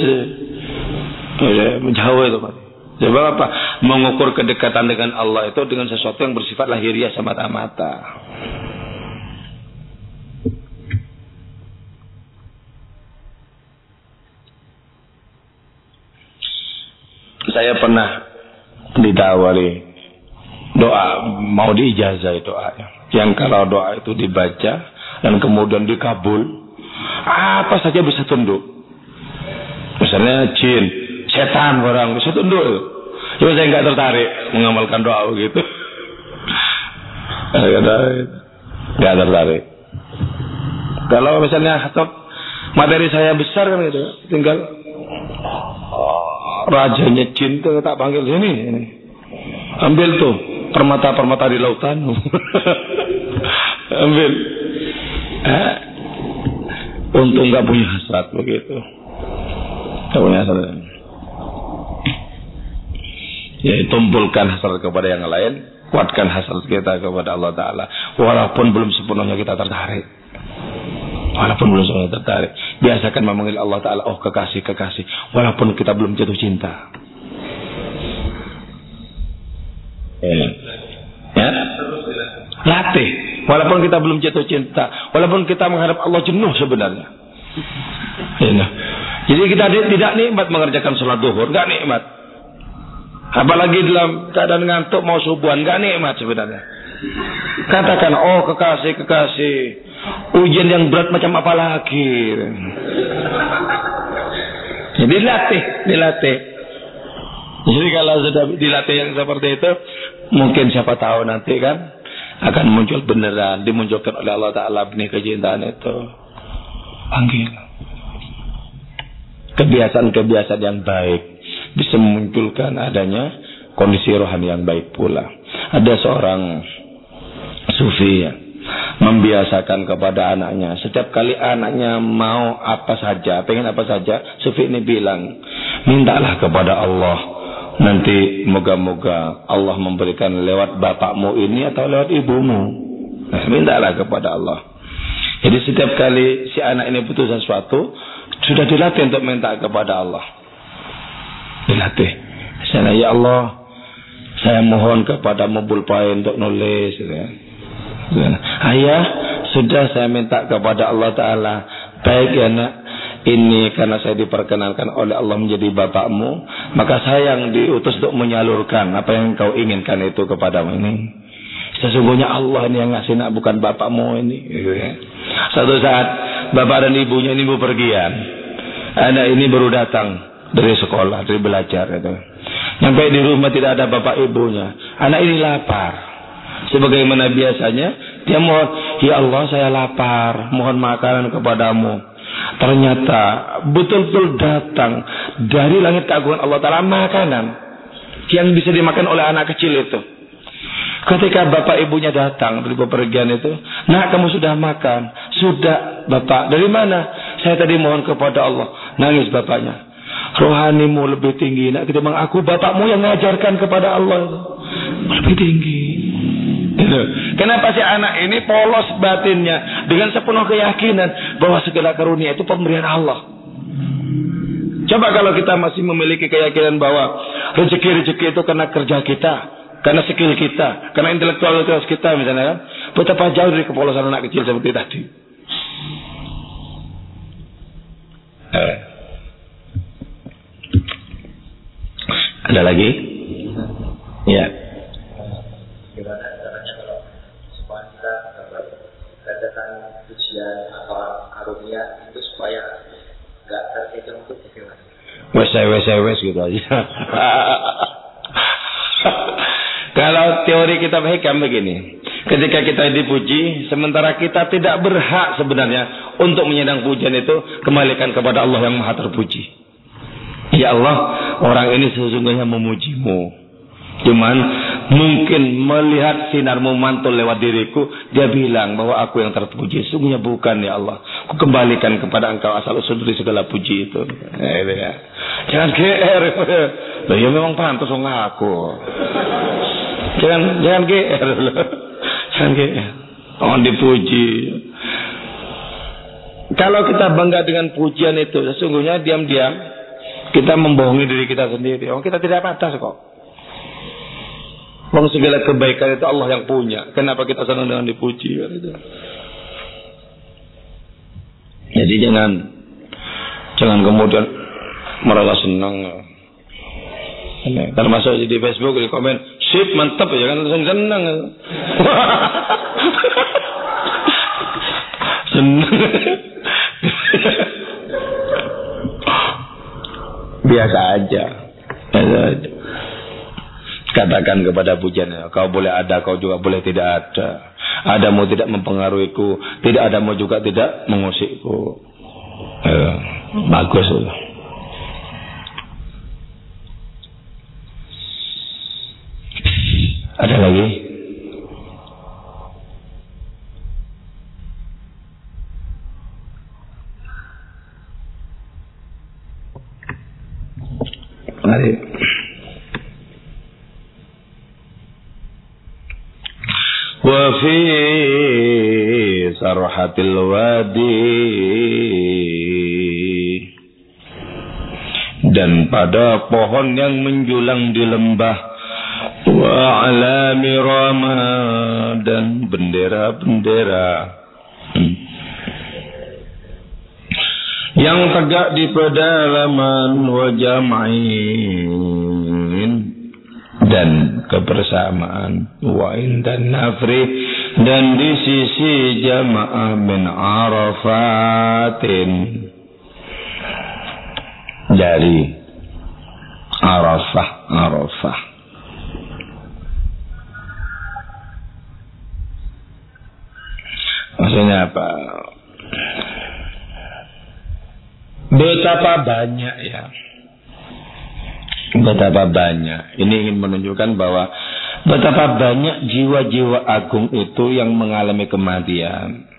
Speaker 1: ya, menjauh itu pak Sebab apa? Mengukur kedekatan dengan Allah itu dengan sesuatu yang bersifat lahiriah semata-mata. Saya pernah ditawari doa mau diijazah doa yang kalau doa itu dibaca dan kemudian dikabul apa saja bisa tunduk. Misalnya jin setan orang bisa tunduk cuma saya nggak tertarik mengamalkan doa begitu. Nggak tertarik. Kalau misalnya materi saya besar kan gitu tinggal oh, rajanya jin tuh tak panggil sini ini. Ambil tuh permata-permata di lautan. [LAUGHS] Ambil. Eh, untung nggak punya hasrat begitu. Nggak punya hasrat. Ya, tumpulkan hasrat kepada yang lain, kuatkan hasrat kita kepada Allah Ta'ala. Walaupun belum sepenuhnya kita tertarik. Walaupun belum sepenuhnya tertarik. Biasakan memanggil Allah Ta'ala, oh kekasih, kekasih. Walaupun kita belum jatuh cinta. Ya. ya. Latih. Walaupun kita belum jatuh cinta. Walaupun kita menghadap Allah jenuh sebenarnya. Ya. Jadi kita tidak nikmat mengerjakan sholat duhur. Gak nikmat. Apalagi dalam keadaan ngantuk mau subuhan. Gak nikmat sebenarnya. Katakan, oh kekasih, kekasih. Ujian yang berat macam apa lagi. Jadi latih, dilatih. Jadi kalau sudah dilatih yang seperti itu, mungkin siapa tahu nanti kan akan muncul beneran dimunculkan oleh Allah Taala benih kecintaan itu. Panggil. Kebiasaan-kebiasaan yang baik bisa memunculkan adanya kondisi rohani yang baik pula. Ada seorang sufi ya, membiasakan kepada anaknya. Setiap kali anaknya mau apa saja, pengen apa saja, sufi ini bilang, mintalah kepada Allah Nanti moga-moga Allah memberikan lewat bapakmu ini atau lewat ibumu. Nah, mintalah kepada Allah. Jadi setiap kali si anak ini butuh sesuatu, sudah dilatih untuk minta kepada Allah. Dilatih. Saya ya Allah, saya mohon kepada mobil pulpen untuk nulis. Ya. Ayah, sudah saya minta kepada Allah Ta'ala. Baik ya nak, ini karena saya diperkenalkan oleh Allah menjadi bapakmu, maka saya yang diutus untuk menyalurkan apa yang kau inginkan itu kepadamu ini. Sesungguhnya Allah ini yang ngasih nak bukan bapakmu ini. Gitu ya. Satu saat bapak dan ibunya ini bepergian. Anak ini baru datang dari sekolah, dari belajar itu. Sampai di rumah tidak ada bapak ibunya. Anak ini lapar. Sebagaimana biasanya, dia mohon, Ya Allah saya lapar, mohon makanan kepadamu. Ternyata betul-betul datang dari langit keagungan Allah Ta'ala makanan yang bisa dimakan oleh anak kecil itu. Ketika bapak ibunya datang dari bepergian itu, nah kamu sudah makan, sudah bapak. Dari mana? Saya tadi mohon kepada Allah. Nangis bapaknya. Rohanimu lebih tinggi. Nak ketimbang aku bapakmu yang ngajarkan kepada Allah. Lebih tinggi. Gitu. Kenapa si anak ini polos batinnya dengan sepenuh keyakinan bahwa segala karunia itu pemberian Allah. Coba kalau kita masih memiliki keyakinan bahwa rezeki-rezeki itu karena kerja kita, karena skill kita, karena intelektualitas kita misalnya kan, betapa jauh dari kepolosan anak kecil seperti tadi. Eh. Ada lagi? Ya.
Speaker 2: Pujian atau karunia itu supaya nggak terhitung itu bagaimana?
Speaker 1: Wes wes wes gitu aja. Kalau teori kita hikam begini, ketika kita dipuji, sementara kita tidak berhak sebenarnya untuk menyedang pujian itu, kembalikan kepada Allah yang maha terpuji. Ya Allah, orang ini sesungguhnya memujimu. Cuman mungkin melihat sinarmu mantul lewat diriku, dia bilang bahwa aku yang terpuji. Sungguhnya bukan ya Allah. Aku kembalikan kepada engkau asal usul dari segala puji itu. Eh, ya. Jangan GR. Loh, ya memang pantas aku. Jangan jangan GR. Jangan GR. Oh dipuji. Kalau kita bangga dengan pujian itu, sesungguhnya diam-diam kita membohongi diri kita sendiri. Oh, kita tidak pantas kok. Wong segala kebaikan itu Allah yang punya. Kenapa kita senang dengan dipuji? Jadi jangan jangan kemudian merasa senang. Termasuk di Facebook di komen, sip mantap ya kan langsung senang. senang. [LAUGHS] [LAUGHS] Biasa aja. Biasa aja. Katakan kepada pujiannya, kau boleh ada, kau juga boleh tidak ada. Adamu tidak mempengaruhiku, tidak adamu juga tidak mengusikku. Eh, bagus. Ada lagi? سرحة الوادي dan pada pohon yang menjulang di lembah wa alami rama dan bendera-bendera hmm. yang tegak di pedalaman wa jam'in dan kebersamaan wa'in dan nafri dan di sisi jamaah min arafatin dari Arafah, Arafah. Maksudnya apa? Betapa banyak ya. Betapa banyak. Ini ingin menunjukkan bahwa betapa banyak jiwa-jiwa agung itu yang mengalami kematian.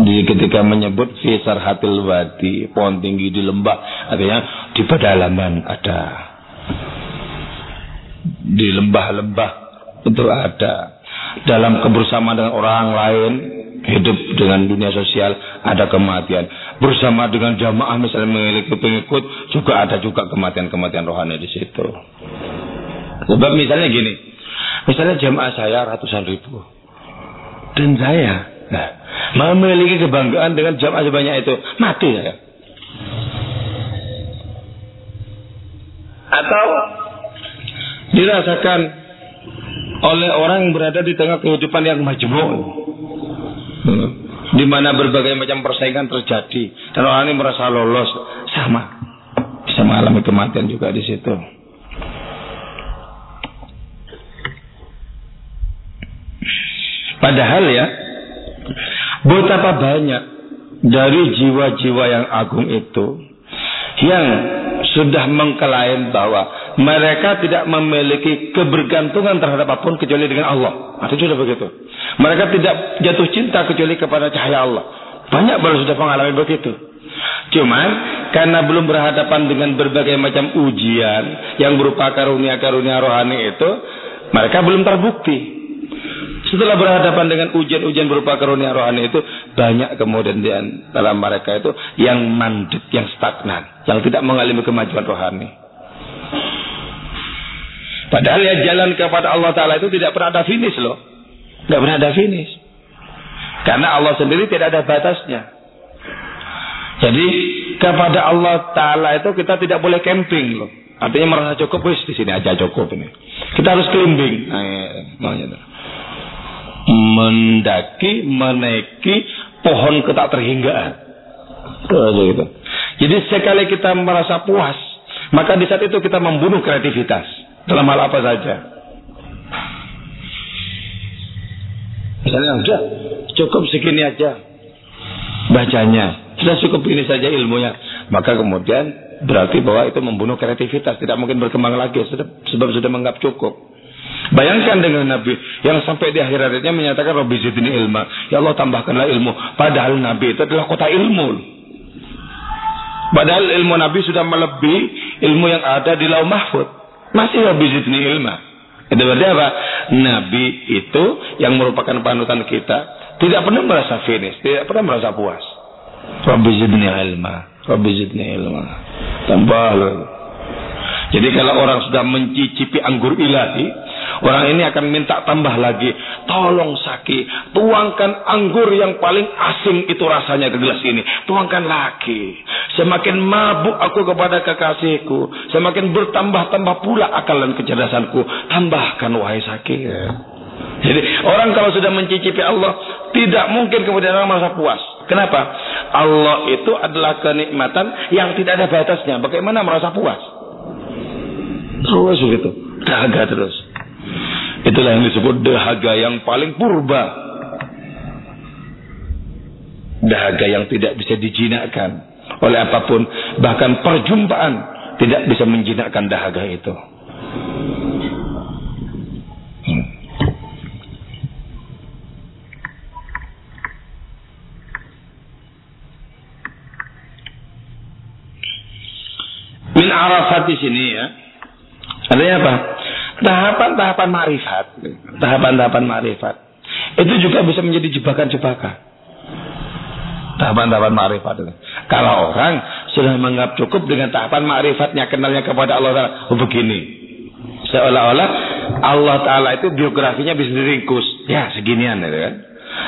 Speaker 1: Di ketika menyebut Fisar Hatil Wadi, pohon tinggi di lembah, artinya di pedalaman ada. Di lembah-lembah itu ada. Dalam kebersamaan dengan orang lain, hidup dengan dunia sosial, ada kematian. Bersama dengan jamaah misalnya memiliki pengikut, juga ada juga kematian-kematian rohani di situ. Sebab misalnya gini, misalnya jamaah saya ratusan ribu. Dan saya, nah, memiliki kebanggaan dengan jamaah sebanyak itu, mati saya. Atau dirasakan oleh orang yang berada di tengah kehidupan yang majmuk. Hmm. Di mana berbagai macam persaingan terjadi dan orang ini merasa lolos sama bisa mengalami kematian juga di situ. Padahal ya Betapa banyak dari jiwa-jiwa yang agung itu yang sudah mengklaim bahwa mereka tidak memiliki kebergantungan terhadap apa pun kecuali dengan Allah. Itu sudah begitu. Mereka tidak jatuh cinta kecuali kepada cahaya Allah. Banyak baru sudah mengalami begitu. Cuman karena belum berhadapan dengan berbagai macam ujian yang berupa karunia-karunia rohani itu, mereka belum terbukti. Setelah berhadapan dengan ujian-ujian berupa karunia rohani itu, banyak kemudian di dalam mereka itu yang mandek, yang stagnan, yang tidak mengalami kemajuan rohani. Padahal ya jalan kepada Allah Ta'ala itu tidak pernah ada finish loh. Tidak pernah ada finish. Karena Allah sendiri tidak ada batasnya. Jadi kepada Allah Ta'ala itu kita tidak boleh camping loh. Artinya merasa cukup, wis di sini aja cukup ini. Kita harus climbing. Nah, ya, maunya mendaki, menaiki pohon ketak terhinggaan. Gitu. Jadi sekali kita merasa puas, maka di saat itu kita membunuh kreativitas dalam hal apa saja. Misalnya sudah cukup segini aja bacanya, sudah cukup ini saja ilmunya, maka kemudian berarti bahwa itu membunuh kreativitas, tidak mungkin berkembang lagi sebab sudah menganggap cukup. Bayangkan dengan Nabi yang sampai di akhir hayatnya menyatakan Rabbi zidni ilma. Ya Allah tambahkanlah ilmu. Padahal Nabi itu adalah kota ilmu. Padahal ilmu Nabi sudah melebihi ilmu yang ada di lauh mahfud. Masih Rabbi zidni ilma. Itu berarti apa? Nabi itu yang merupakan panutan kita tidak pernah merasa finish, tidak pernah merasa puas. Rabbi zidni ilma. Rabbi zidni ilma. Tambah Jadi kalau orang sudah mencicipi anggur ilahi, Orang ini akan minta tambah lagi. Tolong Saki, tuangkan anggur yang paling asing itu rasanya ke gelas ini. Tuangkan lagi. Semakin mabuk aku kepada kekasihku. Semakin bertambah-tambah pula akal dan kecerdasanku. Tambahkan wahai Saki. Jadi orang kalau sudah mencicipi Allah tidak mungkin kemudian orang merasa puas. Kenapa? Allah itu adalah kenikmatan yang tidak ada batasnya. Bagaimana merasa puas? Terus begitu. Dahaga terus. Itulah yang disebut dahaga yang paling purba. Dahaga yang tidak bisa dijinakkan oleh apa pun. Bahkan perjumpaan tidak bisa menjinakkan dahaga itu. Hmm. Min arafat di sini ya. Artinya apa? Tahapan-tahapan marifat, tahapan-tahapan marifat, itu juga bisa menjadi jebakan-jebakan. Tahapan-tahapan marifat itu. Kalau orang sudah menganggap cukup dengan tahapan marifatnya, kenalnya kepada Allah Taala, oh begini. Seolah-olah Allah Taala itu biografinya bisa diringkus. Ya, seginian itu kan.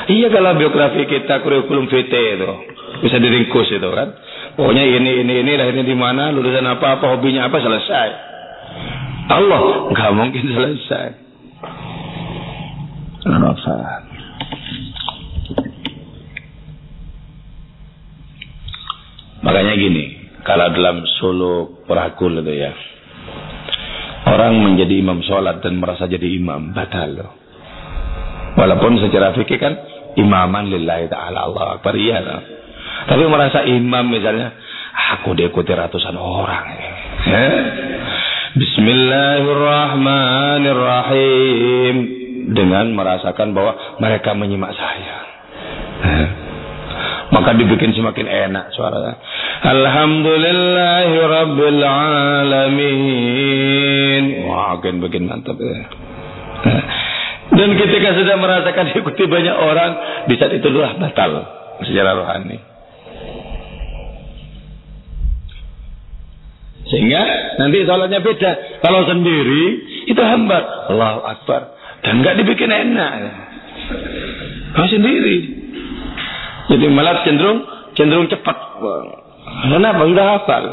Speaker 1: Iya kalau biografi kita kurikulum VT itu bisa diringkus itu kan. Pokoknya ini ini ini lahirnya di mana, lulusan apa apa, hobinya apa selesai. Allah nggak mungkin selesai. Makanya gini, kalau dalam suluk perakul itu ya, Orang menjadi imam sholat dan merasa jadi imam batal loh. Walaupun secara fikih kan imaman lillahi ta'ala Allah Akbar iya. Tapi merasa imam misalnya aku diikuti ratusan orang. Ya. Bismillahirrahmanirrahim dengan merasakan bahwa mereka menyimak saya. Ya. Maka dibikin semakin enak suaranya. Alhamdulillahi Rabbil Alamin. Wah, makin bikin mantap ya. Dan ketika sudah merasakan [LAUGHS] diikuti banyak orang, di saat itulah batal secara rohani. Sehingga nanti sholatnya beda. Kalau sendiri itu hambar. Allahu Akbar. Dan nggak dibikin enak. Kalau sendiri. Jadi malah cenderung cenderung cepat. Kenapa? Sudah hafal.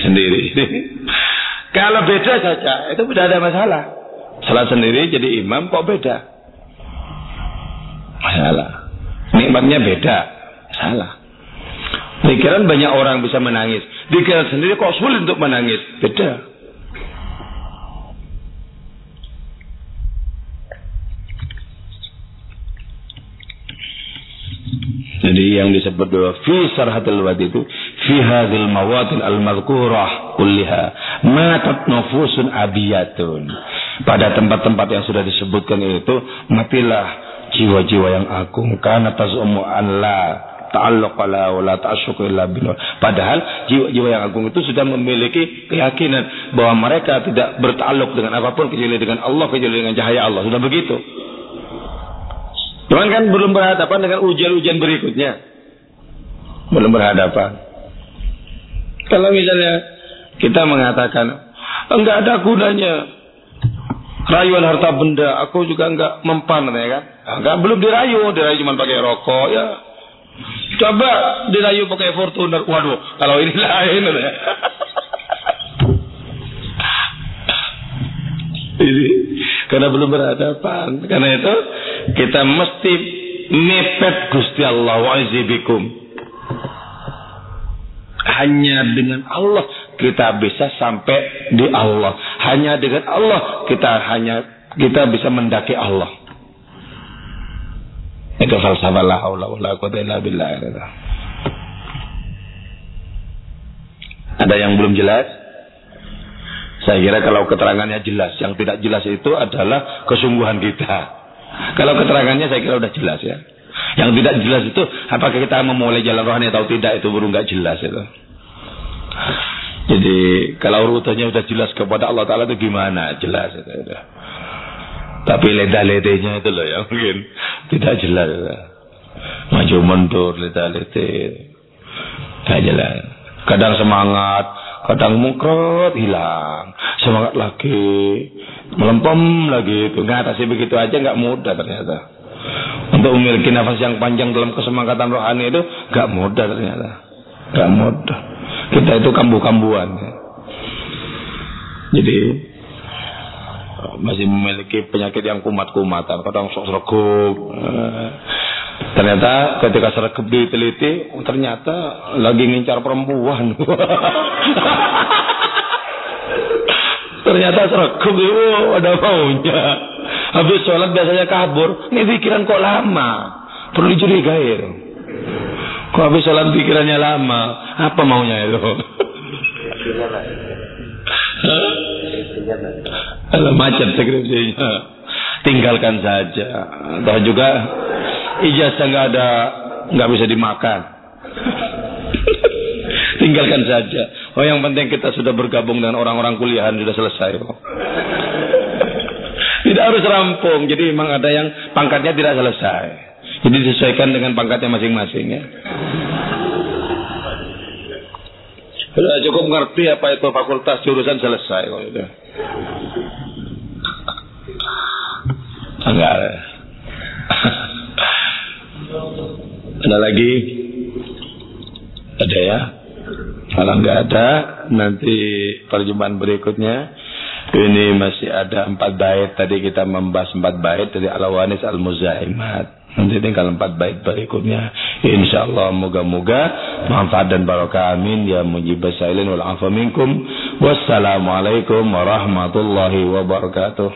Speaker 1: Sendiri. [LAUGHS] Kalau beda saja, itu tidak ada masalah. Salah sendiri jadi imam kok beda? Masalah. Nikmatnya beda. Salah. Pikiran banyak orang bisa menangis. Pikiran sendiri kok sulit untuk menangis. Beda. Jadi yang disebut bahwa fi sarhatil wad itu fi hadhil mawadil al madhkurah kulliha matat nufusun abiyatun. Pada tempat-tempat yang sudah disebutkan itu matilah jiwa-jiwa yang agung karena tazumu an Padahal jiwa-jiwa yang agung itu sudah memiliki keyakinan bahwa mereka tidak bertakluk dengan apa pun kecuali dengan Allah kecuali dengan cahaya Allah. Sudah begitu. Cuman kan belum berhadapan dengan ujian-ujian berikutnya. Belum berhadapan. Kalau misalnya kita mengatakan enggak ada gunanya rayuan harta benda, aku juga enggak mempan ya kan? Enggak belum dirayu, dirayu cuma pakai rokok ya. Coba dirayu pakai Fortuner. Waduh, kalau ini [LAUGHS] lain ya. Ini karena belum berhadapan. Karena itu kita mesti mepet Gusti Allah wa Hanya dengan Allah kita bisa sampai di Allah. Hanya dengan Allah kita hanya kita bisa mendaki Allah. Itu falsafah la haula wala quwata illa billah. Ada yang belum jelas? Saya kira kalau keterangannya jelas, yang tidak jelas itu adalah kesungguhan kita. Kalau keterangannya saya kira sudah jelas ya. Yang tidak jelas itu apakah kita memulai jalan rohani atau tidak itu baru nggak jelas itu. Jadi kalau urutannya sudah jelas kepada Allah Taala itu gimana? Jelas itu. itu. Tapi leda-ledenya itu loh ya mungkin tidak jelas. Maju mundur leda-lede. Tidak jelas. Kadang semangat, kadang mungkrot hilang semangat lagi melempem lagi itu ngatasi begitu aja nggak mudah ternyata untuk memiliki nafas yang panjang dalam kesemangatan rohani itu nggak mudah ternyata nggak mudah kita itu kambuh-kambuhan ya. jadi masih memiliki penyakit yang kumat-kumatan kadang sok sereguk Ternyata ketika sergap diteliti, ternyata lagi ngincar perempuan. [LAUGHS] ternyata sergap itu ada maunya. Habis sholat biasanya kabur. Ini pikiran kok lama. Perlu dicurigai. Kok habis sholat pikirannya lama? Apa maunya itu? [LAUGHS] Kalau macet skripsinya. Tinggalkan saja. Atau juga ijazah nggak ada nggak bisa dimakan [LAUGHS] tinggalkan saja oh yang penting kita sudah bergabung dengan orang-orang kuliahan sudah selesai oh. [LAUGHS] tidak harus rampung jadi memang ada yang pangkatnya tidak selesai jadi disesuaikan dengan pangkatnya masing-masing ya cukup ngerti apa itu fakultas jurusan selesai kok itu. Enggak. [LAUGHS] Ada lagi? Ada ya? Kalau nggak ada, nanti perjumpaan berikutnya ini masih ada empat bait. Tadi kita membahas empat bait dari Al-Wanis Al-Muzaimat. Nanti tinggal empat bait berikutnya. Insya Allah moga-moga manfaat dan barokah amin. Ya mujib sailin wal afa minkum. Wassalamualaikum warahmatullahi wabarakatuh.